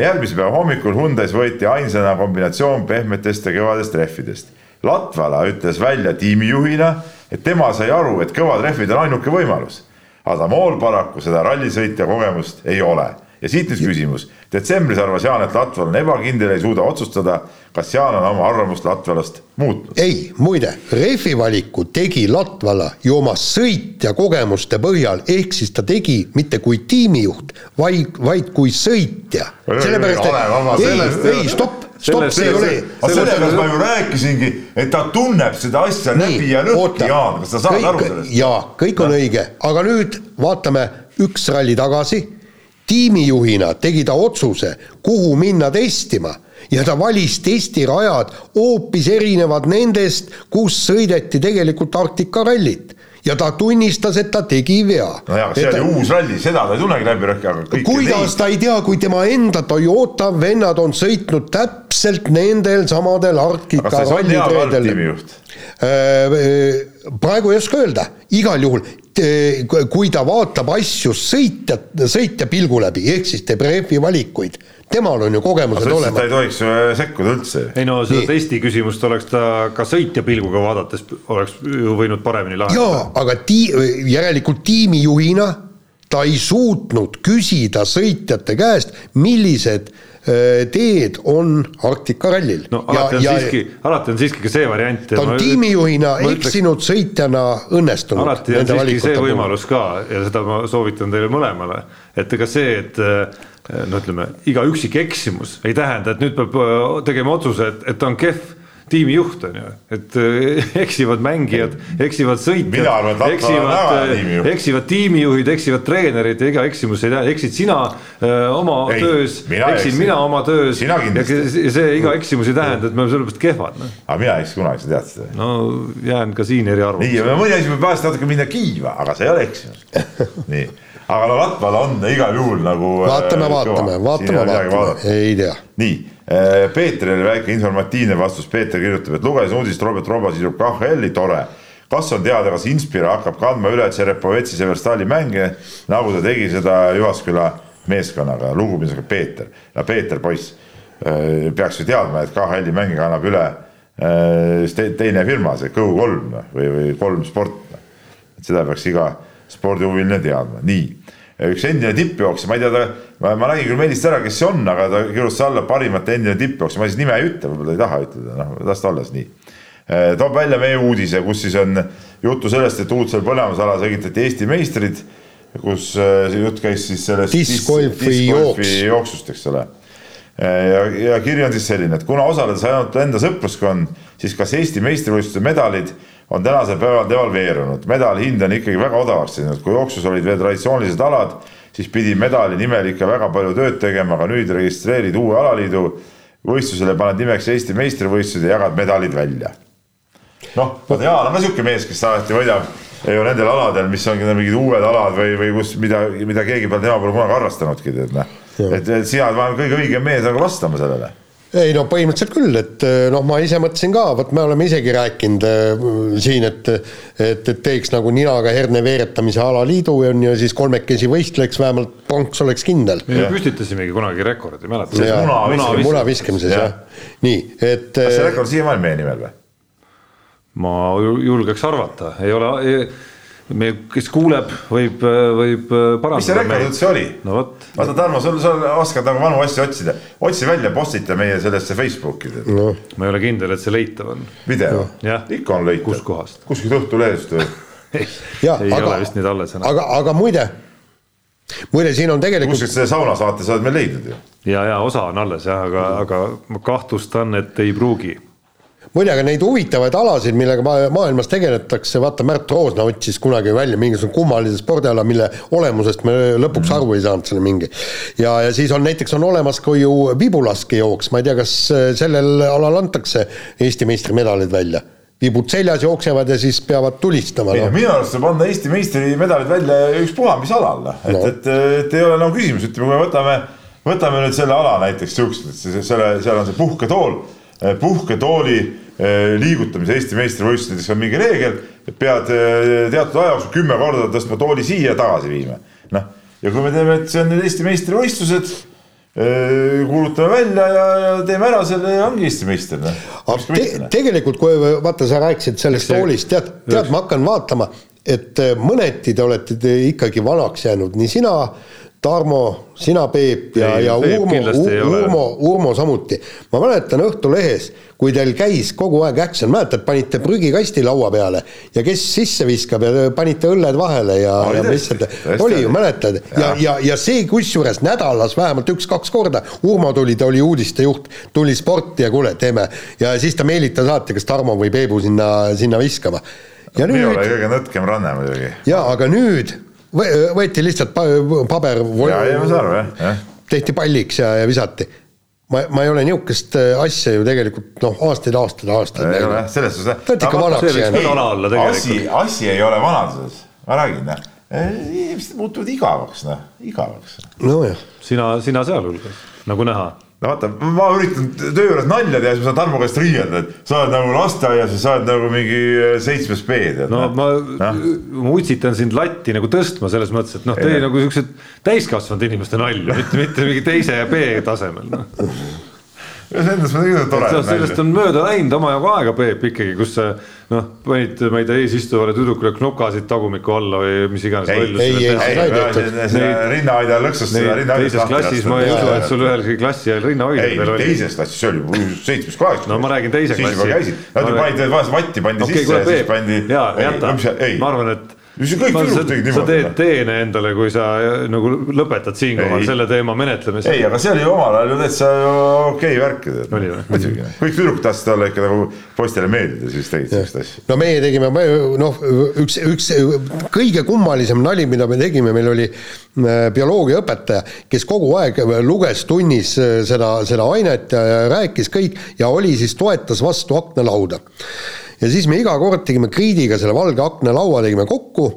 järgmise päeva hommikul Hyundai's võeti ainsana kombinatsioon pehmetest ja kõvadest rehvidest. Latvala ütles välja tiimijuhina, et tema sai aru, et kõvad rehvid on ainuke võimalus. Adamool paraku seda rallisõitja kogemust ei ole ja siit nüüd küsimus. detsembris arvas Jaan, et Latval on ebakindel, ei suuda otsustada, kas Jaan on oma arvamust Latvalast muutnud. ei, muide, rehvi valiku tegi Latvala ju oma sõitja kogemuste põhjal, ehk siis ta tegi mitte kui tiimijuht, vaid, vaid kui sõitja. sellepärast, et ei, ei stopp stopp, see ei ole. sellepärast ma ju rääkisingi, et ta tunneb seda asja Nii, läbi ja lõhki, Jaan, kas sa saad kõik, aru sellest? jaa, kõik on õige, aga nüüd vaatame üks ralli tagasi. Tiimijuhina tegi ta otsuse, kuhu minna testima ja ta valis testirajad hoopis erinevad nendest, kus sõideti tegelikult Arktika rallit ja ta tunnistas, et ta tegi vea. no jaa, see oli ta... uus ralli, seda ta ei tunnegi läbi rõhki, aga kuidas ta ei tea, kui tema enda Toyota vennad on sõitnud täpselt nendel samadel Arktika ralliteedel. Äh, äh, praegu ei oska öelda, igal juhul kui ta vaatab asju sõitja, sõitja pilgu läbi, ehk siis teeb rehvi valikuid, temal on ju kogemused olemas. ta ei tohiks äh, sekkuda üldse. ei no seda Nii. testi küsimust oleks ta ka sõitja pilguga vaadates oleks ju võinud paremini lahendada. jaa, aga tii-, järelikult tiimijuhina ta ei suutnud küsida sõitjate käest, millised Äh, teed on Arktika rallil. no alati on ja, siiski, alati on siiski ka see variant. ta on tiimijuhina eksinud sõitjana õnnestunud. alati on siiski see võimalus ka ja seda ma soovitan teile mõlemale, et ega see, et äh, no ütleme, iga üksik eksimus ei tähenda, et nüüd peab äh, tegema otsuse, et, et ta on kehv tiimijuht on ju, et äh, [LAUGHS] eksivad mängijad, eksivad sõitjad, eksivad, äh, eksivad tiimijuhid, eksivad treenerid ja iga eksimus ei tähenda, eksid sina öö, äh, oma ei, töös, eksin mina oma töös. Ja see iga eksimus ei tähenda, et me oleme sellepärast kehvad no.. aga mina ei eksi kunagi, sa tead seda. no jään ka siin eriarvamusele. nii, mõni asi võib vahest natuke minna kiiva, aga see ei ole eksimus. [LAUGHS] Nii, aga no Latval on igal juhul nagu. vaatame, vaatame, vaatame, vaatame, ei tea. nii. Äh, Peetrile väike informatiivne vastus, Peeter kirjutab, et lugesin uudist, Robert Roba sidub KHL-i, tore. kas on teada, kas Inspira hakkab kandma üle Tšerepovetsi Severstali mänge, nagu ta tegi seda Jyvaskyla meeskonnaga, lugupidamisega Peeter. no Peeter, poiss, äh, peaks ju teadma, et KHL-i mänge kannab üle äh, teine firma, see Go3 või, või Kolm Sport. et seda peaks iga spordihuviline teadma, nii üks endine tippjooksja, ma ei tea, ma, ma nägin küll Meelist ära, kes see on, aga ta kirjutas alla parimate endine tippjooksja, ma siis nime ei ütle, võib-olla ta ei taha ütelda, noh, las ta olla siis nii. Äh, toob välja meie uudise, kus siis on juttu sellest, et Uudsel põlemusalas õigitati Eesti meistrid, kus äh, jutt käis siis sellest discgolfi jooks. jooksust, eks ole. Äh, ja, ja kiri on siis selline, et kuna osaledes ainult enda sõpruskond, siis kas Eesti meistrivõistluste medalid on tänasel päeval devalveerunud, medali hind on ikkagi väga odavaks läinud, kui jooksus olid veel traditsioonilised alad, siis pidi medali nimel ikka väga palju tööd tegema, aga nüüd registreerid uue alaliidu võistlusele, paned nimeks Eesti meistrivõistlused ja jagad medalid välja. noh, vaata Jaan on ka sihuke mees, kes alati võidab ju nendel aladel, mis on mingid uued alad või, või kus, mida, mida keegi peale tema pole kunagi harrastanudki, tead noh. et sina oled kõige õigem mees nagu vastama sellele ei no põhimõtteliselt küll, et eh, noh, ma ise mõtlesin ka, vot me oleme isegi rääkinud äh, siin, et et, et teeks nagu ninaga herne veeretamise alaliidu on ju, siis kolmekesi võistleks, vähemalt pronks oleks kindel. me püstitasimegi kunagi rekordi, mäletad? muna, muna, muna viskamises jah ja., nii, et kas see rekord siiamaani meie nimel või? ma julgeks arvata, ei ole ei me, kes kuuleb, võib, võib parandada. mis see rekord üldse oli? no vot. vaata Tarmo, sul, sa oskad nagu vanu asju otsida, otsi välja, postita meie sellesse Facebooki no.. ma ei ole kindel, et see leitav on. video? ikka on leitav. kuskohast? kuskilt Õhtulehest või [LAUGHS] ei, ei aga, ole vist nüüd alles enam. aga, aga muide, muide, siin on tegelikult. kuskilt selle saunasaate sa oled meil leidnud ju. ja, ja osa on alles jah, aga, aga ma kahtlustan, et ei pruugi muide, aga neid huvitavaid alasid, millega maailmas tegeletakse, vaata Märt Roosna otsis kunagi välja mingisugune kummalise spordiala, mille olemusest me lõpuks mm. aru ei saanud selle mingi. ja, ja siis on näiteks on olemas ka ju vibulaskejooks, ma ei tea, kas äh, sellel alal antakse Eesti meistrimedalid välja vibud seljas jooksevad ja siis peavad tulistama no.. minu arust saab anda Eesti meistrimedalid välja ükspuha mis alal, noh. et no., et, et, ei ole nagu küsimus, ütleme, kui me võtame, võtame nüüd selle ala näiteks siukest, selle, seal on see puhketool, puhketooli Eh, liigutamise Eesti meistrivõistlustes on mingi reegel, et pead eh, teatud aja jooksul kümme korda tõstma tooli siia ja tagasi viima. noh, ja kui me teeme, et see on nüüd Eesti meistrivõistlused, eh, kuulutame välja ja, ja teeme ära selle ja ongi Eesti meister no.. Te, tegelikult, kui vaata, sa rääkisid sellest see, toolist, tead, tead, ma hakkan vaatama, et mõneti te olete te ikkagi vanaks jäänud, nii sina Tarmo, sina Peep ja, ja Urmo, Urmo, Urmo samuti. ma mäletan Õhtulehes, kui teil käis kogu aeg action, mäletad, panite prügikasti laua peale ja kes sisse viskab ja panite õlled vahele ja, ja lihtsalt, oli ju, mäletad? ja, ja, ja, ja see kusjuures nädalas vähemalt üks-kaks korda, Urmo tuli, ta oli uudistejuht, tuli sporti ja kuule, teeme. ja siis ta meelitas alati, kas Tarmo või Peebu sinna, sinna viskama. ja nüüd. minul oli kõige nõtkem ranne muidugi. jaa, aga nüüd võeti lihtsalt paber. ja, ja ma saan aru jah, jah. tehti palliks ja, ja visati. ma, ma ei ole niisugust äh, asja ju tegelikult noh, aastaid, aastaid, aastaid. ei ole jah, selles suhtes. ta on ikka vanaks jäänud. asi, asi ei ole vanaduses, ma räägin noh inimesed muutuvad igavaks, noh, igavaks. nojah. sina, sina sealhulgas, nagu näha no vaata, ma üritan töö juures nalja teha, siis ma saan Tarmo käest riielda, et sa oled nagu lasteaias ja sa oled nagu mingi äh, seitsmes B. no ma, ma utsitan sind latti nagu tõstma selles mõttes, et noh, tee nagu siuksed täiskasvanud inimeste nalju, mitte, mitte mingi teise B tasemel noh [LAUGHS] selles mõttes tore. sellest on mööda läinud omajagu aega, Peep ikkagi, kus sa noh, panid, ma ei tea, eesistujale tüdrukule knokasid tagumiku alla või mis iganes. ei, ei, ei, ei, rinnahoidja lõksus seda rinnahoidja. teises klassis ma ei usu, et sul ühelgi klassi ajal rinnahoidjad veel oli. teises klassis, see oli seitsmes, kaheksas. no ma räägin teise klassi. Nad ju panid vahest vatti pandi sisse ja siis pandi. jaa, jäta, ma arvan, et mis kõik tüdrukud tegid niimoodi. sa teed teene endale, kui sa nagu lõpetad siinkohal selle teema menetlemise. ei, aga see oli omal ajal ju täitsa okei värk ju. muidugi, kõik tüdrukud tahtsid olla ikka nagu poistele meeldida, siis tegid sellist asja. no meie tegime, noh, üks, üks kõige kummalisem nali, mida me tegime, meil oli äh, bioloogiaõpetaja, kes kogu aeg luges tunnis äh, seda, seda ainet ja rääkis kõik ja oli siis, toetas vastu aknalauda ja siis me iga kord tegime kriidiga selle valge aknalaua tegime kokku.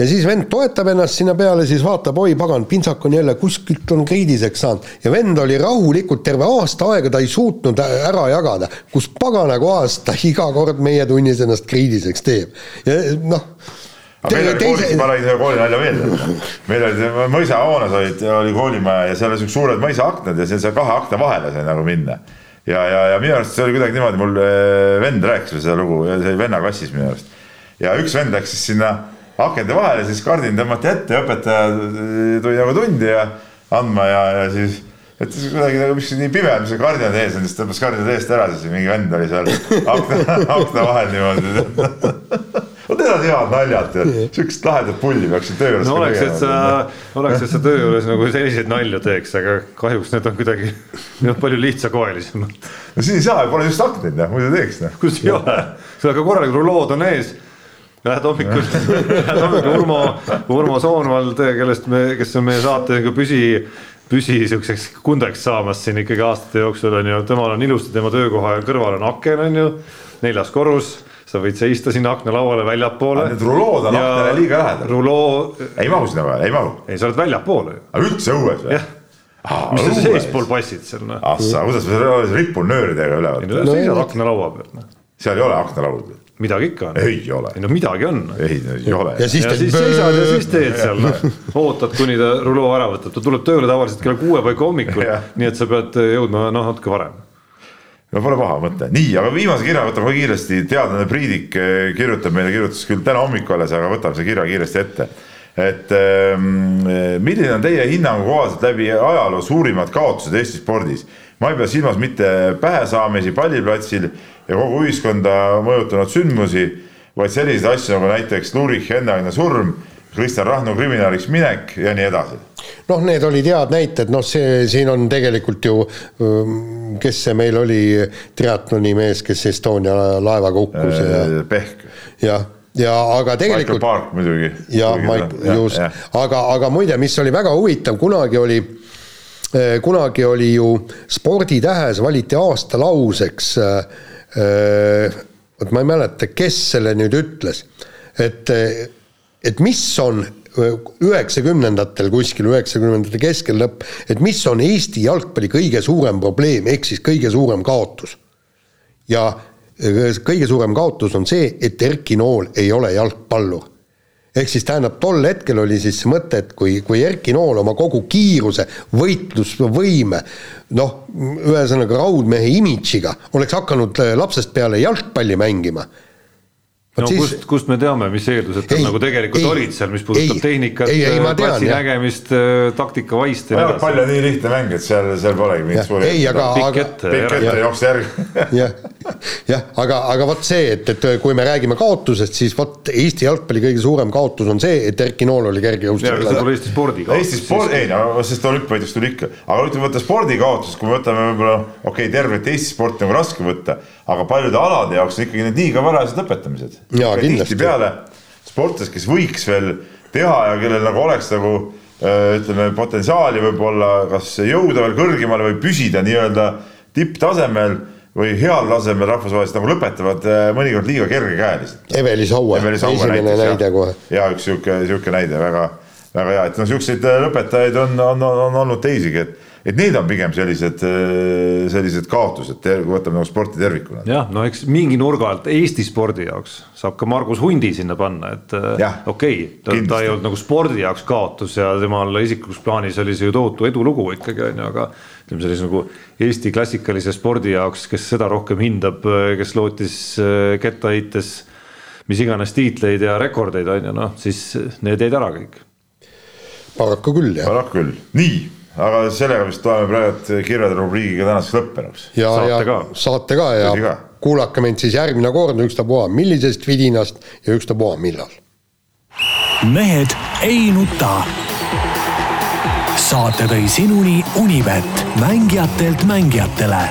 Ja siis vend toetab ennast sinna peale, siis vaatab, oi pagan, pintsak on jälle kuskilt on kriidiseks saanud. Ja vend oli rahulikult terve aasta aega, ta ei suutnud ära jagada, kus pagana kohas ta iga kord meie tunnis ennast kriidiseks teeb. Ja noh aga meil oli koolis, ma räägin selle koolinalja veel, meil oli mõisahoones olid, oli koolimaja ja seal oli siuksed suured mõisaaknad ja seal kahe akna vahele sai nagu minna ja, ja, ja minu arust see oli kuidagi niimoodi, mul äh, vend rääkis seda lugu ja see oli venna klassis minu arust. ja üks vend läks siis sinna akende vahele, siis kardin tõmmati ette ja õpetaja äh, tuli nagu tundi ja andma ja, ja siis siis kuidagi nagu mis nii pime on, mis kardinad ees on, siis tõmbas kardinad eest ära, siis mingi vend oli seal akna, [LAUGHS] akna vahel niimoodi [LAUGHS] vot need on head naljad, siukest lahedat pulli peaks töö juures no oleks, et sa, oleks, et sa töö juures nagu selliseid nalju teeks, aga kahjuks need on kuidagi [LAUGHS] palju lihtsakoelisemad. no siin ei saa, pole just aknaid, noh, muidu teeks, noh. kus ei ole, sul aga korralikud rulood on ees. Lähed hommikul, [LAUGHS] lähed hommikul Urmo, Urmo Soonvald, kellest me, kes on meie saate nagu püsi, püsi siukseks kundeks saamas siin ikkagi aastate jooksul on ju, temal on ilusti tema töökoha kõrval on aken on ju, neljas korrus sa võid seista sinna aknalauale väljapoole. Need rulood on aknale liiga lähedal. ruloo. ei mahu sinna vahele, ei mahu. ei, sa oled väljapoole ju. aga üldse õues või? ah,. mis sa seespool passid seal noh. ah sa, kuidas sa seal ripun nööridega üleval. ei no sa seisad aknalaua peal noh. seal ei ole aknalaud. midagi ikka on. ei ole. ei no midagi on. ei, ei ole. ja siis, ja siis seisad ja siis teed seal noh. [LAUGHS] ootad, kuni ta ruloo ära võtab, ta tuleb tööle tavaliselt kella kuue paika hommikul nii et sa pead jõudma noh natuke varem no pole paha mõte, nii, aga viimase kirja võtame kiiresti, teadlane Priidik eh, kirjutab meile, kirjutas küll täna hommikul alles, aga võtame selle kirja kiiresti ette. et ähm, milline on teie hinnangu kohaselt läbi ajaloo suurimad kaotused Eesti spordis? ma ei pea silmas mitte pähesaamisi palliplatsil ja kogu ühiskonda mõjutanud sündmusi, vaid selliseid asju nagu näiteks Lurich enneaegne surm, Kristjan Rahnu kriminaaliks minek ja nii edasi noh, need olid head näited, noh, see siin on tegelikult ju, ähm, kes see meil oli, triatloni mees, kes Estonia laevaga hukkus äh, ja. Pehk. jah ja aga tegelikult. Michael Park muidugi. ja Mike, just, aga, aga muide, mis oli väga huvitav, kunagi oli, äh, kunagi oli ju sporditähes valiti aastalauseks äh, vot ma ei mäleta, kes selle nüüd ütles, et, et mis on üheksakümnendatel kuskil, üheksakümnendate keskel lõpp, et mis on Eesti jalgpalli kõige suurem probleem, ehk siis kõige suurem kaotus. ja kõige suurem kaotus on see, et Erki Nool ei ole jalgpallur. ehk siis tähendab, tol hetkel oli siis see mõte, et kui, kui Erki Nool oma kogu kiiruse, võitlusvõime, noh, ühesõnaga raudmehe imidžiga oleks hakanud lapsest peale jalgpalli mängima no siis... kust, kust me teame, mis eeldused tal nagu tegelikult ei, olid seal, mis puudutab tehnikat, platsi nägemist, äh, taktika vaiste. pall on nii lihtne mäng, et seal, seal polegi mingit suuri. ei, aga, aga. pikk ette jookse järgi. [LAUGHS] jah, jah, aga, aga vot see, et, et kui me räägime kaotusest, siis vot Eesti jalgpalli kõige suurem kaotus on see, et Erki Nool oli kergejõustiklane. see tuli Eesti spordi kaotus. Eesti sport, ei no sest olümpiavõidust tuli ikka, aga ütleme võtta spordikaotus, kui me võtame võib-olla okei okay,, tervet Eesti sporti nagu raske võtta, aga paljude alade jaoks on ikkagi need liiga varajased lõpetamised. Tihtipeale sportlased, kes võiks veel teha ja kellel nagu oleks nagu äh, ütleme, potentsiaali võib-olla kas jõuda veel kõrgemale või püsida nii-öelda tipptasemel või heal tasemel rahvusvaheliselt nagu lõpetavad äh, mõnikord liiga kergekäeliselt. Eveli Saue, esimene näiteks, näide kohe. ja üks sihuke, sihuke näide väga, väga hea, et noh, siukseid äh, lõpetajaid on, on, on, on olnud teisigi, et et need on pigem sellised, äh, sellised kaotused, kui võtame nagu sporti tervikuna. jah, no eks mingi nurga alt Eesti spordi jaoks saab ka Margus Hundi sinna panna, et äh, okei okay,, ta, ta ei olnud nagu spordi jaoks kaotus ja temal isiklikus plaanis oli see ju tohutu edulugu ikkagi on ju, aga ütleme sellise nagu Eesti klassikalise spordi jaoks, kes seda rohkem hindab, kes lootis äh, kettaheites mis iganes tiitleid ja rekordeid on ju noh, siis need jäid ära kõik. paraku küll jah. paraku küll, nii aga sellega vist loeme praegu kirjade rubriigiga tänaseks lõppenuks. ja, ja saate ka ja ka. kuulake meid siis järgmine kord ükstapuha millisest vidinast ja ükstapuha millal. mehed ei nuta. saate tõi sinuni Univet, mängijatelt mängijatele